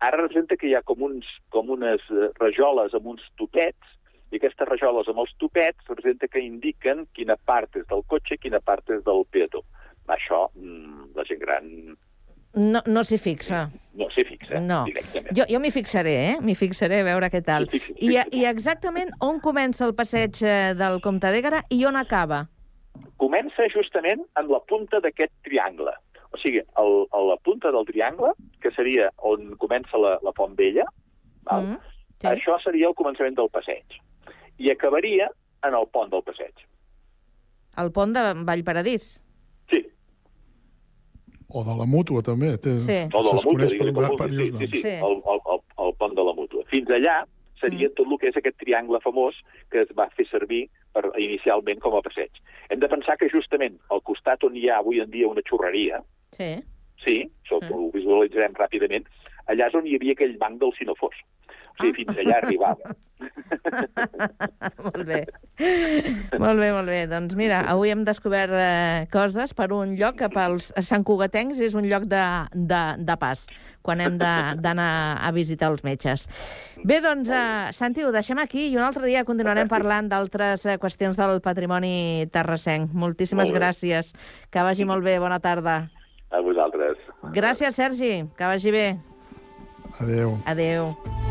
Speaker 10: Ara representa que hi ha com, uns, com unes eh, rajoles amb uns topets, i aquestes rajoles amb els topets representa que indiquen quina part és del cotxe i quina part és del peató. Això, mm, la gent gran
Speaker 2: No, no s'hi fixa.
Speaker 10: no s'hi fixa
Speaker 2: No.
Speaker 10: directament.
Speaker 2: Jo, jo m'hi fixaré, eh? M'hi fixaré a veure què tal. I, I exactament on comença el passeig eh, del Comte d'Ègara i on acaba?
Speaker 10: Comença justament en la punta d'aquest triangle. O sigui, el, a la punta del triangle, que seria on comença la, la Font Vella, val?
Speaker 2: Mm.
Speaker 10: Sí. Això seria el començament del passeig. I acabaria en el pont del passeig.
Speaker 2: El pont de Vallparadís.
Speaker 11: O de la mútua, també. Té,
Speaker 2: Sí.
Speaker 10: O de la mútua,
Speaker 11: per
Speaker 10: com vulguis. Sí, sí, sí,
Speaker 2: Sí.
Speaker 10: El, el, el, el pont de la mútua. Fins allà seria
Speaker 2: Mm.
Speaker 10: tot el que és aquest triangle famós que es va fer servir per, inicialment com a passeig. Hem de pensar que justament al costat on hi ha avui en dia una xurreria,
Speaker 2: Sí.
Speaker 10: sí, això
Speaker 2: Mm.
Speaker 10: ho visualitzarem ràpidament, allà és on hi havia aquell banc del Sinofós. O sigui, fins allà arribava.
Speaker 2: molt bé. molt bé, molt bé. Doncs mira, avui hem descobert eh, coses per un lloc que pels santcugatencs és un lloc de, de, de pas, quan hem de- d'anar a visitar els metges. Bé, doncs, eh, Santi, ho deixem aquí i un altre dia continuarem parlant d'altres eh, qüestions del patrimoni terrassenc. Moltíssimes
Speaker 10: Molt bé.
Speaker 2: gràcies. Que vagi molt bé. Bona tarda.
Speaker 10: A vosaltres.
Speaker 2: Gràcies, Sergi. Que vagi bé.
Speaker 11: Adéu.
Speaker 2: Adéu.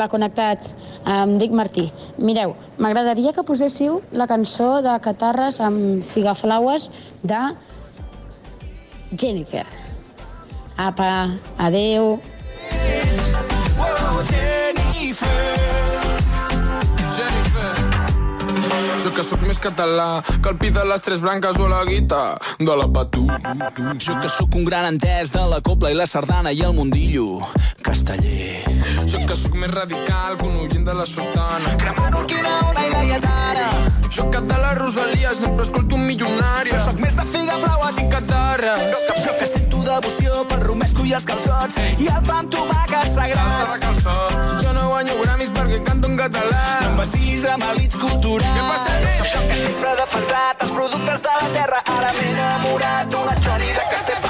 Speaker 12: Hola, connectats. Em dic Martí. Mireu, m'agradaria que poséssiu la cançó de Catarres amb Figaflaues de Jennifer. Apa, adeu.
Speaker 8: Jo que sóc més català que el pi de les tres branques o la guita de la patú.
Speaker 13: Jo que sóc un gran entès de la copla i la sardana i el mundillo casteller.
Speaker 8: Jo que sóc més radical que un oient de la sotana.
Speaker 13: Cremant Urquinaona i la lletana.
Speaker 8: Jo de la Rosalia sempre escolto un milionari.
Speaker 13: Jo sóc més de figaflaues
Speaker 8: i catarres.
Speaker 13: Jo que sento devoció pel romesco i els calçots i el pa amb tomàquet sagrat.
Speaker 8: Jo no guanyo gramis perquè canto en català.
Speaker 13: No em vacilis amb elits culturals.
Speaker 8: Què passa, nen?
Speaker 13: Sóc el que sempre he defensat els productes de la terra. Ara m'he enamorat d'una Johnny de Castefa.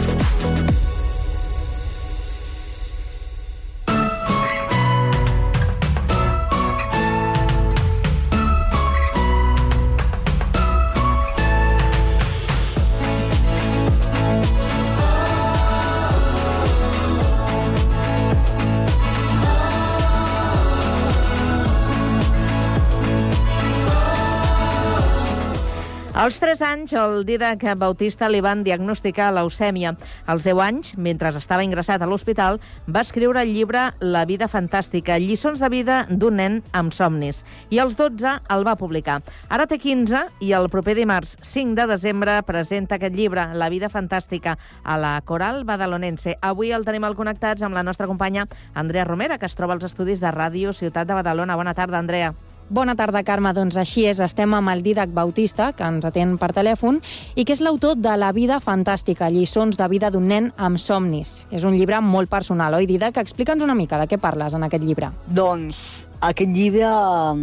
Speaker 2: Als 3 anys, el Didac Bautista li van diagnosticar leucèmia. Als 10 anys, mentre estava ingressat a l'hospital, va escriure el llibre La vida fantàstica, lliçons de vida d'un nen amb somnis. I als 12 el va publicar. Ara té 15 i el proper dimarts 5 de desembre presenta aquest llibre, La vida fantàstica, a la Coral Badalonense. Avui el tenim al Connectats amb la nostra companya Andrea Romera, que es troba als estudis de Ràdio Ciutat de Badalona. Bona tarda, Andrea.
Speaker 14: Bona tarda, Carme. Doncs així és, estem amb el Didac Bautista, que ens atén per telèfon, i que és l'autor de La vida fantàstica, lliçons de vida d'un nen amb somnis. És un llibre molt personal, oi, Didac? Explica'ns una mica de què parles en aquest llibre.
Speaker 15: Doncs aquest llibre um,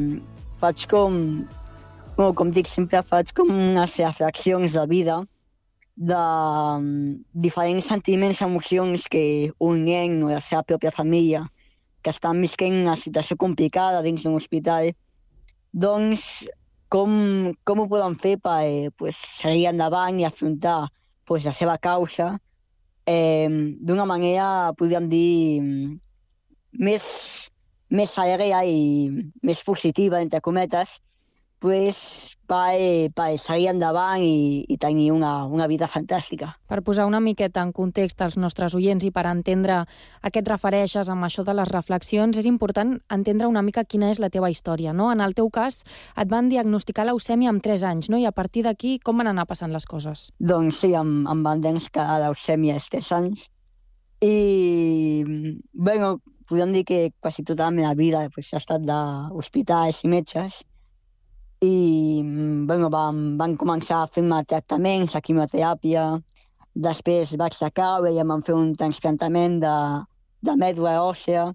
Speaker 15: faig com, bueno, com dic, sempre faig com unes reflexions de vida, de um, diferents sentiments, emocions que un nen o la seva pròpia família que estan visquent una situació complicada dins d'un hospital, doncs com, com ho poden fer per eh, pues, seguir endavant i afrontar pues, la seva causa? Eh, d'una manera, podríem dir, més, més aèria i més positiva, entre cometes, pues, per, per seguir endavant i, i tenir una, una vida fantàstica.
Speaker 14: Per posar una miqueta en context als nostres oients i per entendre a què et refereixes amb això de les reflexions, és important entendre una mica quina és la teva història. No? En el teu cas, et van diagnosticar leucèmia amb 3 anys, no? i a partir d'aquí, com van anar passant les coses?
Speaker 15: Doncs sí, em, em van diagnosticar leucèmia als 3 anys i, bueno, podem dir que quasi tota la meva vida pues, ha estat d'hospitals i metges i bueno, van, van començar a fer-me tractaments, a quimioteràpia, després vaig de caure i em van fer un transplantament de, de mèdula òssea,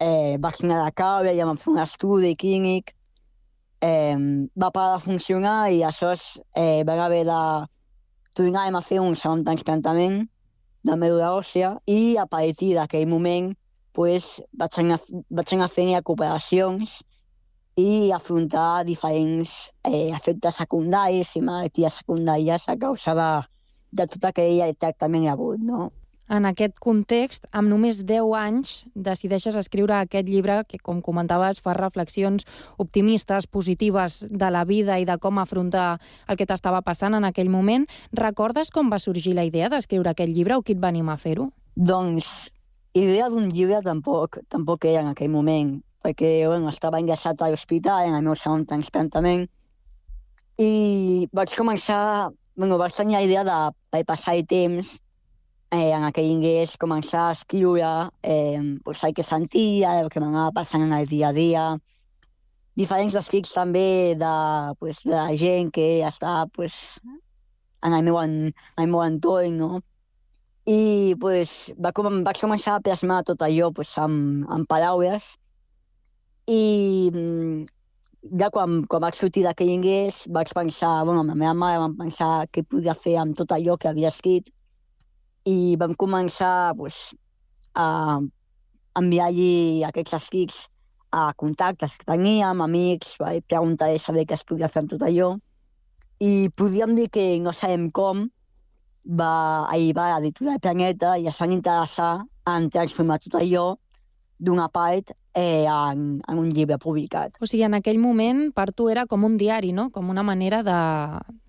Speaker 15: eh, vaig anar de caure i em van fer un estudi clínic, eh, va parar de funcionar i aleshores eh, van haver de tornar a fer un segon transplantament de mèdula òssea i a partir d'aquell moment pues, vaig anar, vaig anar fent recuperacions i afrontar diferents eh, efectes secundaris i malalties secundàries a causa de, de tot aquell tractament agut, no?
Speaker 14: En aquest context, amb només 10 anys, decideixes escriure aquest llibre que, com comentaves, fa reflexions optimistes, positives de la vida i de com afrontar el que t'estava passant en aquell moment. Recordes com va sorgir la idea d'escriure aquest llibre o qui et va animar a fer-ho?
Speaker 15: Doncs idea d'un llibre tampoc, tampoc era en aquell moment perquè bueno, estava ingressat a l'hospital en el meu segon transplantament i vaig començar, bueno, vaig tenir la idea de, per passar el temps eh, en aquell ingrés, començar a escriure eh, pues, el que sentia, el que m'anava passant en el dia a dia, diferents escrits també de, pues, de la gent que està pues, en, el meu, en, en el meu entorn, no? I pues, va, com, vaig començar a plasmar tot allò pues, amb, amb paraules i mm, ja quan, quan vaig sortir d'aquell ingrés vaig pensar, bueno, amb la meva mare vam pensar què podia fer amb tot allò que havia escrit i vam començar pues, a enviar-li aquests escrits a contactes que teníem, amics, vaig preguntar a saber què es podia fer amb tot allò. I podríem dir que no sabem com va arribar a l'editorial Planeta i es van interessar en transformar tot allò d'una part eh, en, en un llibre publicat.
Speaker 14: O sigui, en aquell moment per tu era com un diari, no? Com una manera de,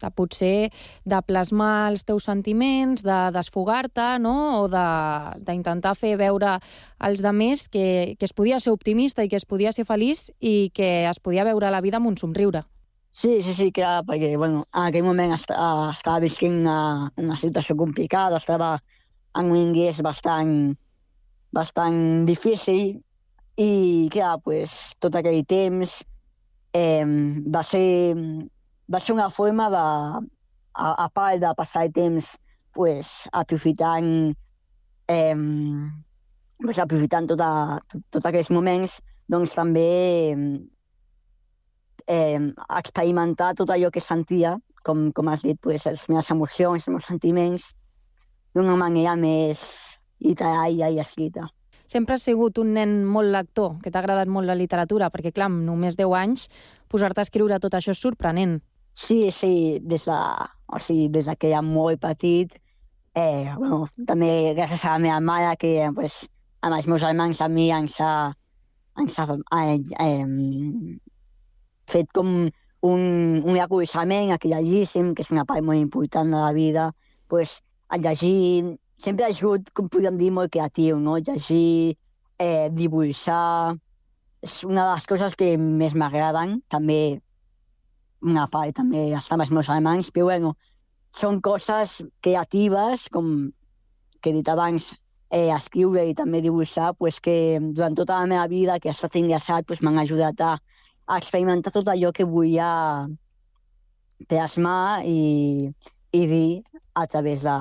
Speaker 14: de potser de plasmar els teus sentiments, de desfogar-te, no? O d'intentar fer veure als demés que, que es podia ser optimista i que es podia ser feliç i que es podia veure la vida amb un somriure.
Speaker 15: Sí, sí, sí, clar, perquè bueno, en aquell moment est estava visquent una, una situació complicada, estava en un ingrés bastant, bastant difícil i, clar, pues, tot aquell temps eh, va, ser, va ser una forma de, a, a part de passar el temps pues, aprofitant eh, pues, aprofitant tota, tot, tots aquells moments, doncs també eh, experimentar tot allò que sentia, com, com has dit, pues, les meves emocions, els meus sentiments, d'una manera més literària i escrita.
Speaker 14: Sempre has sigut un nen molt lector, que t'ha agradat molt la literatura, perquè, clar, amb només 10 anys, posar-te a escriure tot això és sorprenent.
Speaker 15: Sí, sí, des de, o sigui, des de que era molt petit, eh, bueno, també gràcies a la meva mare, que pues, amb els meus germans a mi ens ha, ens ha eh, eh, fet com un, un reconeixement a que llegíssim, que és una part molt important de la vida, pues, a llegir, sempre sigut, com podríem dir, molt creatiu, no? Llegir, eh, dibuixar, és una de les coses que més m'agraden, també una part també està amb els meus alemanys, però bueno, són coses creatives, com que he dit abans, eh, escriure i també dibuixar, pues, que durant tota la meva vida que he estat ingressat pues, m'han ajudat a, a experimentar tot allò que volia plasmar i, i dir a través de,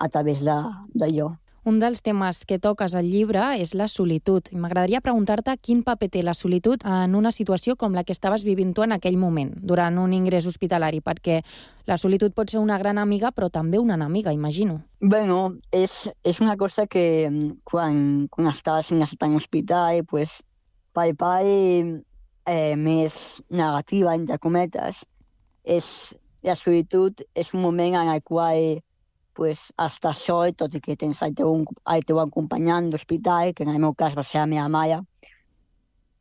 Speaker 15: a través de, d'allò.
Speaker 14: Un dels temes que toques al llibre és la solitud. I M'agradaria preguntar-te quin paper té la solitud en una situació com la que estaves vivint tu en aquell moment, durant un ingrés hospitalari, perquè la solitud pot ser una gran amiga, però també una enemiga, imagino.
Speaker 15: Bueno, és, és una cosa que mm, quan, quan estàs en hospital, pues, per part eh, més negativa, entre cometes, és, la solitud és un moment en el qual pues, estàs sol, tot i que tens el teu, el teu acompanyant d'hospital, que en el meu cas va ser la meva mare.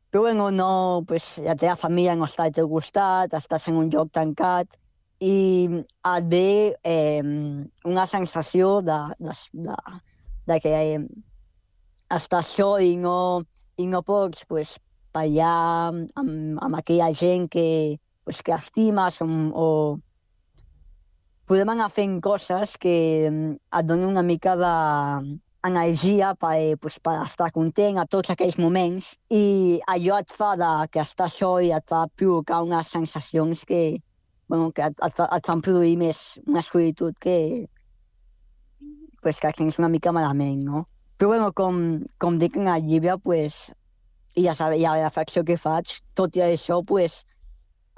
Speaker 15: Però bueno, no, pues, la teva família no està al teu costat, estàs en un lloc tancat i et ve eh, una sensació de, de, de, de que eh, estàs sol i no, i no pots pues, ballar amb, amb aquella gent que, pues, que estimes o, o podem anar fent coses que mm, et donen una mica d'energia per, eh, pues, per estar content a tots aquells moments i allò et fa de, que estàs sol i et fa provocar unes sensacions que, bueno, que et, et, et fan produir més una solitud que, pues, que et sents una mica malament, no? Però bueno, com, com dic en el llibre, pues, i ja, sabe, ja la reflexió que faig, tot i això, pues,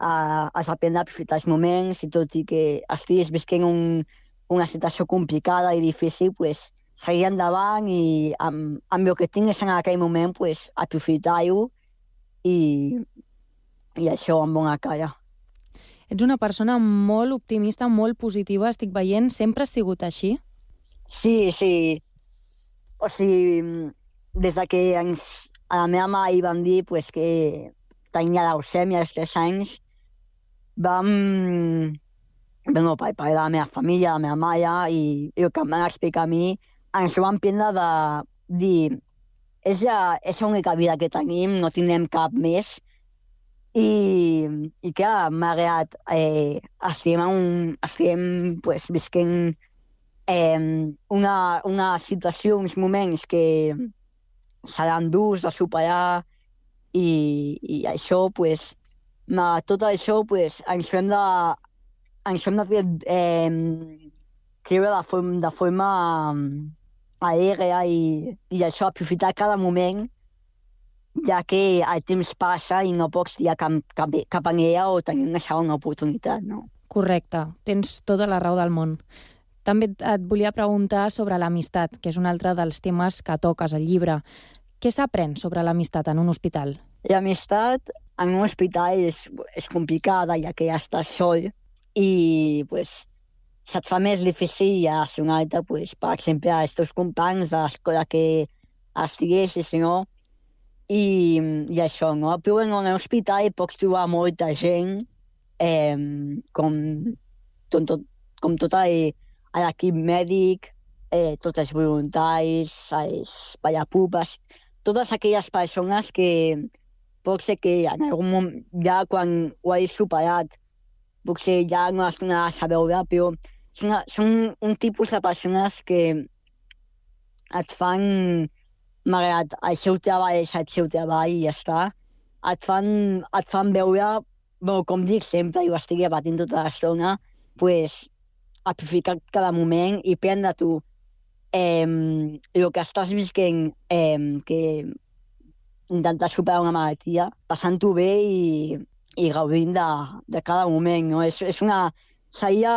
Speaker 15: a, a aprofitar els moments i tot i que estiguis visquent un, una situació complicada i difícil, pues, seguir endavant i amb, amb el que tinguis en aquell moment pues, aprofitar-ho i, i això amb bona cara.
Speaker 14: Ets una persona molt optimista, molt positiva, estic veient. Sempre has sigut així?
Speaker 15: Sí, sí. O sigui, des de que ens, a la meva mare hi van dir pues, que tenia leucèmia als 3 anys, vam... Bueno, per part de la meva família, la meva mare, i, i el que em van explicar a mi, ens ho van prendre de dir és, la, és l'única vida que tenim, no tindrem cap més, i, i clar, m'ha agradat, eh, estem, un, estem pues, visquent eh, una, una situació, uns moments que seran durs de superar i, i això pues, ma, tot això pues, ens fem de, ens fem de eh, creure de forma, de forma aèria i, i això, aprofitar cada moment ja que el temps passa i no pots dir cap, cap, cap en ella o tenir una segona oportunitat, no?
Speaker 14: Correcte, tens tota la raó del món. També et volia preguntar sobre l'amistat, que és un altre dels temes que toques al llibre. Què s'aprèn sobre l'amistat en un hospital?
Speaker 15: L'amistat en un hospital és, és complicada, ja que ja estàs sol i pues, se't fa més difícil ja ser altra, pues, per exemple, als teus companys de l'escola que estiguessis, no? I, i això, no? Però en un hospital pots trobar molta gent, eh, com, tot, tot, com tot l'equip mèdic, eh, tots els voluntaris, els ballapupes, totes aquelles persones que, pot ser que en algun moment, ja quan ho hagis superat, potser ja no has tornat a veure, però són, són un tipus de persones que et fan, malgrat el seu treball és el seu treball i ja està, et fan, et fan veure, bueno, com dic sempre, i ho estic repetint tota l'estona, pues, aprofitar cada moment i prendre tu eh, el que estàs visquent, eh, que intentar superar una malaltia, passant-ho bé i, i gaudint de, de cada moment. No? És, és una... Seria,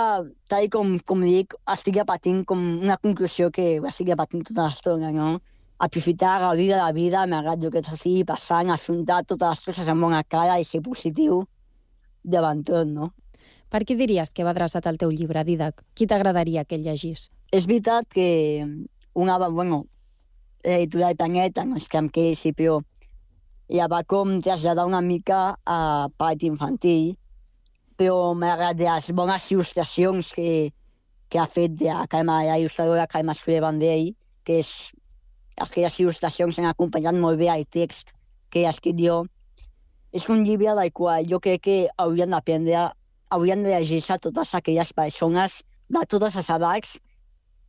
Speaker 15: tal com, com dic, estic patint com una conclusió que estic patint tota l'estona, no? Aprofitar, gaudir de la vida, malgrat el que t'estigui passant, afrontar totes les coses amb bona cara i ser positiu davant tot, no?
Speaker 14: Per qui diries que va adreçat el teu llibre, Didac? Qui t'agradaria que el llegís?
Speaker 15: És veritat que una, bueno, l'editorial Planeta, no és que em quedi, sí, però ja va com traslladar una mica a part infantil però m'ha agradat les bones il·lustracions que, que ha fet de la, Carme, la il·lustradora Carme Soler Vendell, que és, aquelles il·lustracions han acompanyat molt bé el text que he escrit jo. És un llibre del qual jo crec que haurien d'aprendre, haurien de llegir-se totes aquelles persones de totes les edats,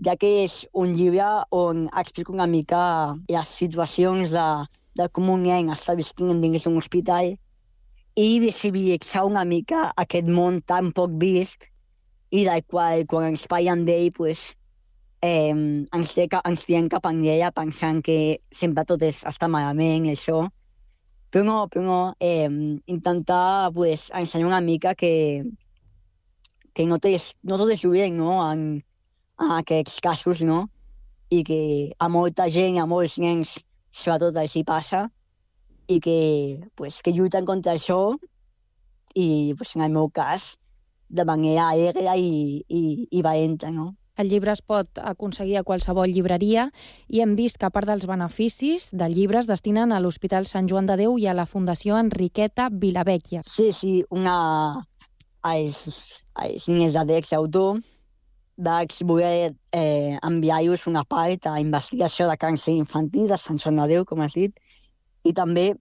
Speaker 15: ja que és un llibre on explico una mica les situacions de, de com un nen està visquint dins d'un hospital i visibilitzar una mica aquest món tan poc vist i del qual quan ens parlen d'ell pues, eh, ens, té, ens tirem cap enrere pensant que sempre tot és, està malament i això. Però no, però eh, intentar pues, ensenyar una mica que, que no, té, no tot és lluent no? en, en aquests casos, no? i que a molta gent, a molts nens, sobretot així passa, i que, pues, que lluiten contra això i, pues, en el meu cas, de manera aèria i, i, i valenta, no?
Speaker 14: El llibre es pot aconseguir a qualsevol llibreria i hem vist que a part dels beneficis del llibre es destinen a l'Hospital Sant Joan de Déu i a la Fundació Enriqueta Vilavecchia.
Speaker 15: Sí, sí, una... als, als nens de Dex autor vaig voler eh, enviar-los una part a investigació de càncer infantil de Sant Joan de Déu, com has dit, i també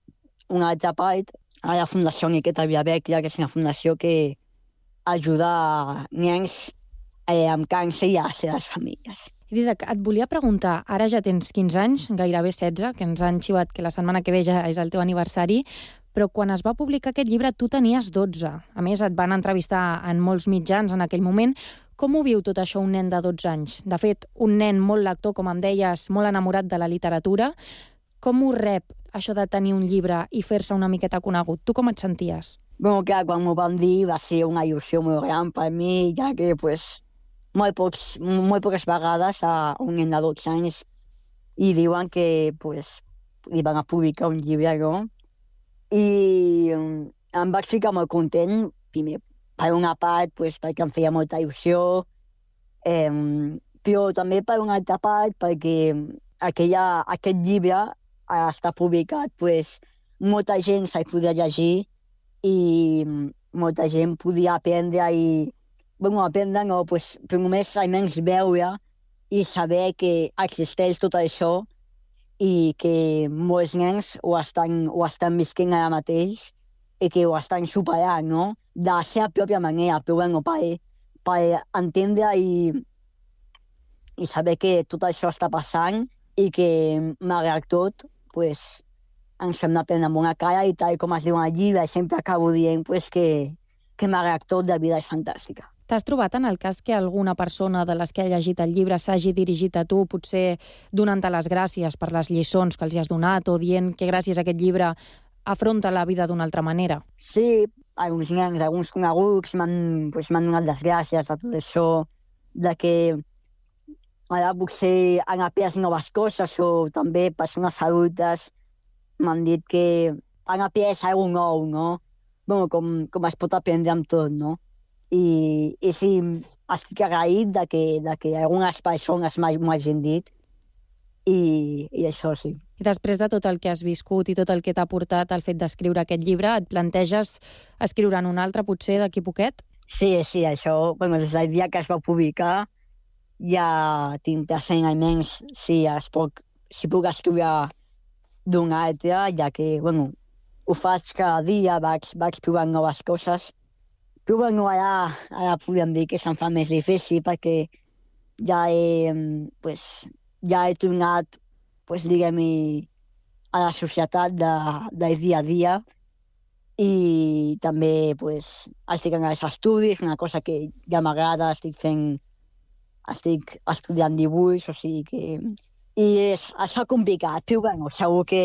Speaker 15: una altra part a la Fundació Enriqueta Vilavecchia, que és una fundació que ajuda nens eh, amb càncer i a les seves famílies.
Speaker 14: Didac, et volia preguntar, ara ja tens 15 anys, gairebé 16, que ens han xivat que la setmana que ve ja és el teu aniversari, però quan es va publicar aquest llibre tu tenies 12. A més, et van entrevistar en molts mitjans en aquell moment. Com ho viu tot això un nen de 12 anys? De fet, un nen molt lector, com em deies, molt enamorat de la literatura. Com ho rep, això de tenir un llibre i fer-se una miqueta conegut? Tu com et senties?
Speaker 15: Bueno, clar, quan m'ho van dir va ser una il·lusió molt gran per mi, ja que pues, molt, pocs, molt poques vegades a un nen de 12 anys i diuen que pues, li van a publicar un llibre, no? I em vaig ficar molt content, primer per una part pues, perquè em feia molta il·lusió, eh, però també per una altra part perquè aquella, aquest llibre està publicat, pues, molta gent se'l podia llegir i molta gent podia aprendre i, bueno, aprendre no, pues, però només almenys veure i saber que existeix tot això i que molts nens ho estan, ho estan visquent ara mateix i que ho estan superant, no? De la seva pròpia manera, però bueno, per, per entendre i, i saber que tot això està passant i que, malgrat tot, pues, ens fem de prendre amb una cara i tal com es diu al llibre, sempre acabo dient pues, que, que malgrat tot la vida és fantàstica.
Speaker 14: T'has trobat en el cas que alguna persona de les que ha llegit el llibre s'hagi dirigit a tu, potser donant-te les gràcies per les lliçons que els has donat o dient que gràcies a aquest llibre afronta la vida d'una altra manera?
Speaker 15: Sí, alguns nens, alguns coneguts m'han pues, donat les gràcies a tot això, de que ara potser han après noves coses o també persones adultes m'han dit que han après alguna nou, no? Bueno, com, com es pot aprendre amb tot, no? I, i sí, estic agraït de que, de que algunes persones m'ho hagin dit i, i això sí.
Speaker 14: I després de tot el que has viscut i tot el que t'ha portat al fet d'escriure aquest llibre, et planteges escriure'n un altre, potser, d'aquí poquet?
Speaker 15: Sí, sí, això, bueno, des del dia que es va publicar ja tinc present almenys si, es pot, si puc escriure d'un altre, ja que, bueno, ho faig cada dia, vaig, vaig provant noves coses. Però, bueno, ara, ara podem dir que se'm fa més difícil perquè ja he, pues, ja he tornat, pues, diguem a la societat de, del dia a dia. I també pues, estic en els estudis, una cosa que ja m'agrada, estic fent estic estudiant dibuix, o sigui que... I és, es fa complicat, però bueno, segur que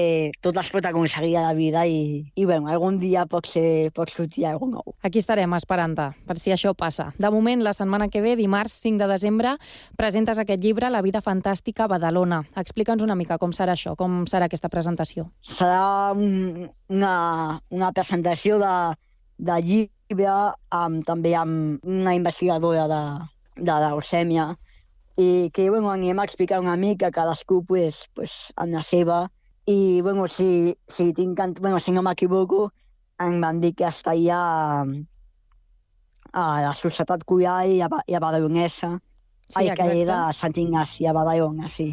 Speaker 15: tot es pot aconseguir a la vida i, i bueno, algun dia pot, ser, pot sortir alguna nou.
Speaker 14: Aquí estarem esperant-te, per si això passa. De moment, la setmana que ve, dimarts 5 de desembre, presentes aquest llibre, La vida fantàstica a Badalona. Explica'ns una mica com serà això, com serà aquesta presentació.
Speaker 15: Serà un, una, una presentació de, de llibre amb, també amb una investigadora de, de leucèmia i que bueno, anem a explicar una mica cadascú pues, pues, amb la seva i bueno, si, si, tinc, bueno, si no m'equivoco em van dir que estaria a la Societat Coral i a, i a Badalonesa.
Speaker 14: Sí,
Speaker 15: Ai, que era a Sant Ignasi, a Badalona, sí.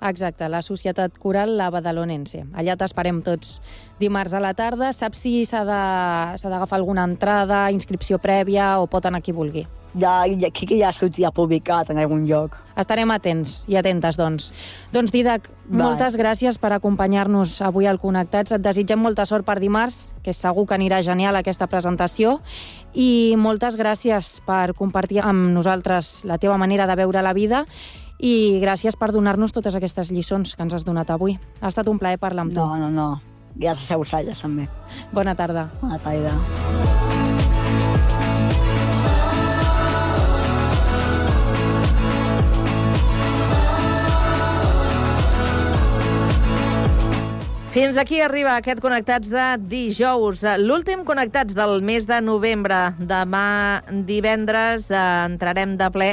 Speaker 14: Exacte, la Societat Coral La Badalonense. Allà t'esperem tots dimarts a la tarda. Saps si s'ha d'agafar alguna entrada, inscripció prèvia o pot anar qui vulgui?
Speaker 15: Ja, ja, aquí que ja sortia publicat en algun lloc.
Speaker 14: Estarem atents i atentes, doncs. Doncs, Didac,
Speaker 15: Vale.
Speaker 14: moltes gràcies per acompanyar-nos avui al Connectats. Et desitgem molta sort per dimarts, que segur que anirà genial aquesta presentació. I moltes gràcies per compartir amb nosaltres la teva manera de veure la vida i gràcies per donar-nos totes aquestes lliçons que ens has donat avui. Ha estat un plaer parlar amb tu.
Speaker 15: No, no, no. Gràcies a vosaltres, també.
Speaker 14: Bona tarda.
Speaker 15: Bona tarda.
Speaker 2: Fins aquí arriba aquest Connectats de dijous. L'últim Connectats del mes de novembre. Demà divendres eh, entrarem de ple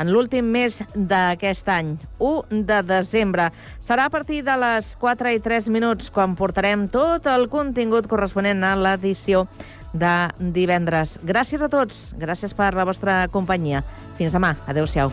Speaker 2: en l'últim mes d'aquest any, 1 de desembre. Serà a partir de les 4 i 3 minuts quan portarem tot el contingut corresponent a l'edició de divendres. Gràcies a tots, gràcies per la vostra companyia. Fins demà. Adéu-siau.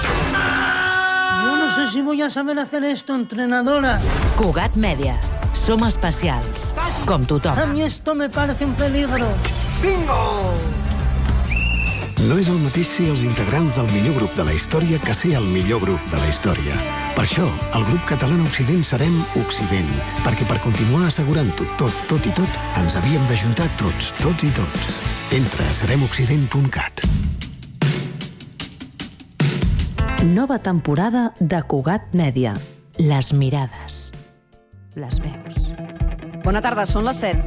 Speaker 16: Si voy a saber hacer esto, entrenadora.
Speaker 9: Cugat Mèdia. Som especials, com tothom.
Speaker 16: A mí esto me parece un peligro. ¡Bingo!
Speaker 17: No és el mateix ser els integrants del millor grup de la història que ser el millor grup de la història. Per això, el grup català Occident serem Occident, perquè per continuar assegurant-ho tot, tot i tot, ens havíem d'ajuntar tots, tots i tots. Entra a seremoccident.cat.
Speaker 5: Nova temporada de Cugat Mèdia. Les mirades. Les veus.
Speaker 18: Bona tarda, són les 7.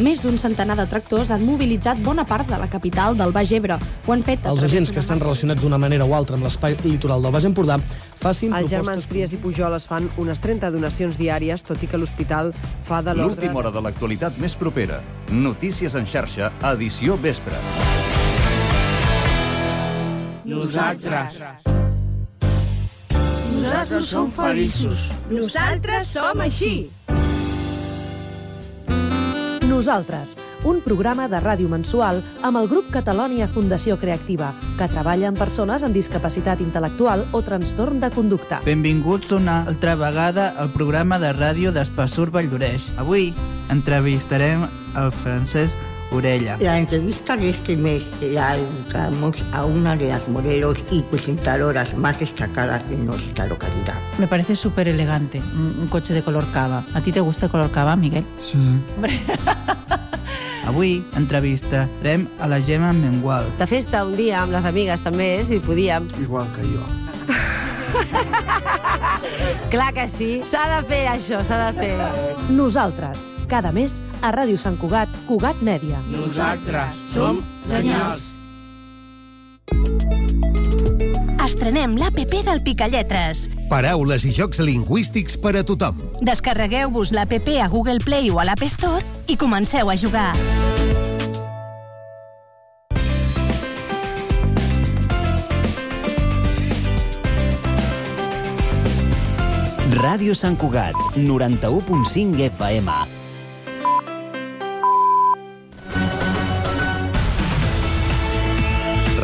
Speaker 19: Més d'un centenar de tractors han mobilitzat bona part de la capital del Baix Ebre. Ho han fet...
Speaker 20: Els agents que estan relacionats d'una manera o altra amb l'espai litoral del Baix Empordà facin
Speaker 21: Els germans
Speaker 20: propostes...
Speaker 21: Trias i Pujol es fan unes 30 donacions diàries, tot i que l'hospital fa de l'ordre...
Speaker 22: L'última hora de l'actualitat més propera. Notícies en xarxa, edició vespre.
Speaker 16: Nosaltres. Nosaltres som feliços.
Speaker 23: Nosaltres som així.
Speaker 5: Nosaltres, un programa de ràdio mensual amb el grup Catalònia Fundació Creativa, que treballa amb persones amb discapacitat intel·lectual o trastorn de conducta.
Speaker 24: Benvinguts una altra vegada al programa de ràdio d'Espassur Valldoreix. Avui entrevistarem el Francesc Orella.
Speaker 25: La entrevista de este mes la dedicamos a una de las modelos y presentadoras más destacadas de nuestra localidad.
Speaker 26: Me parece súper elegante, un, un coche de color cava. ¿A ti te gusta el color cava, Miguel?
Speaker 24: Sí. Avui entrevistarem a la Gemma Mengual.
Speaker 27: De festa un dia amb les amigues també, si podíem.
Speaker 20: Igual que jo.
Speaker 27: Clar que sí, s'ha de fer això, s'ha de fer.
Speaker 5: Nosaltres, cada mes, a Ràdio Sant Cugat, Cugat Mèdia.
Speaker 16: Nosaltres som genials.
Speaker 23: Estrenem l'APP del Picalletres.
Speaker 28: Paraules i jocs lingüístics per a tothom.
Speaker 23: Descarregueu-vos l'APP a Google Play o a l'App Store i comenceu a jugar.
Speaker 29: Ràdio Sant Cugat, 91.5 FM.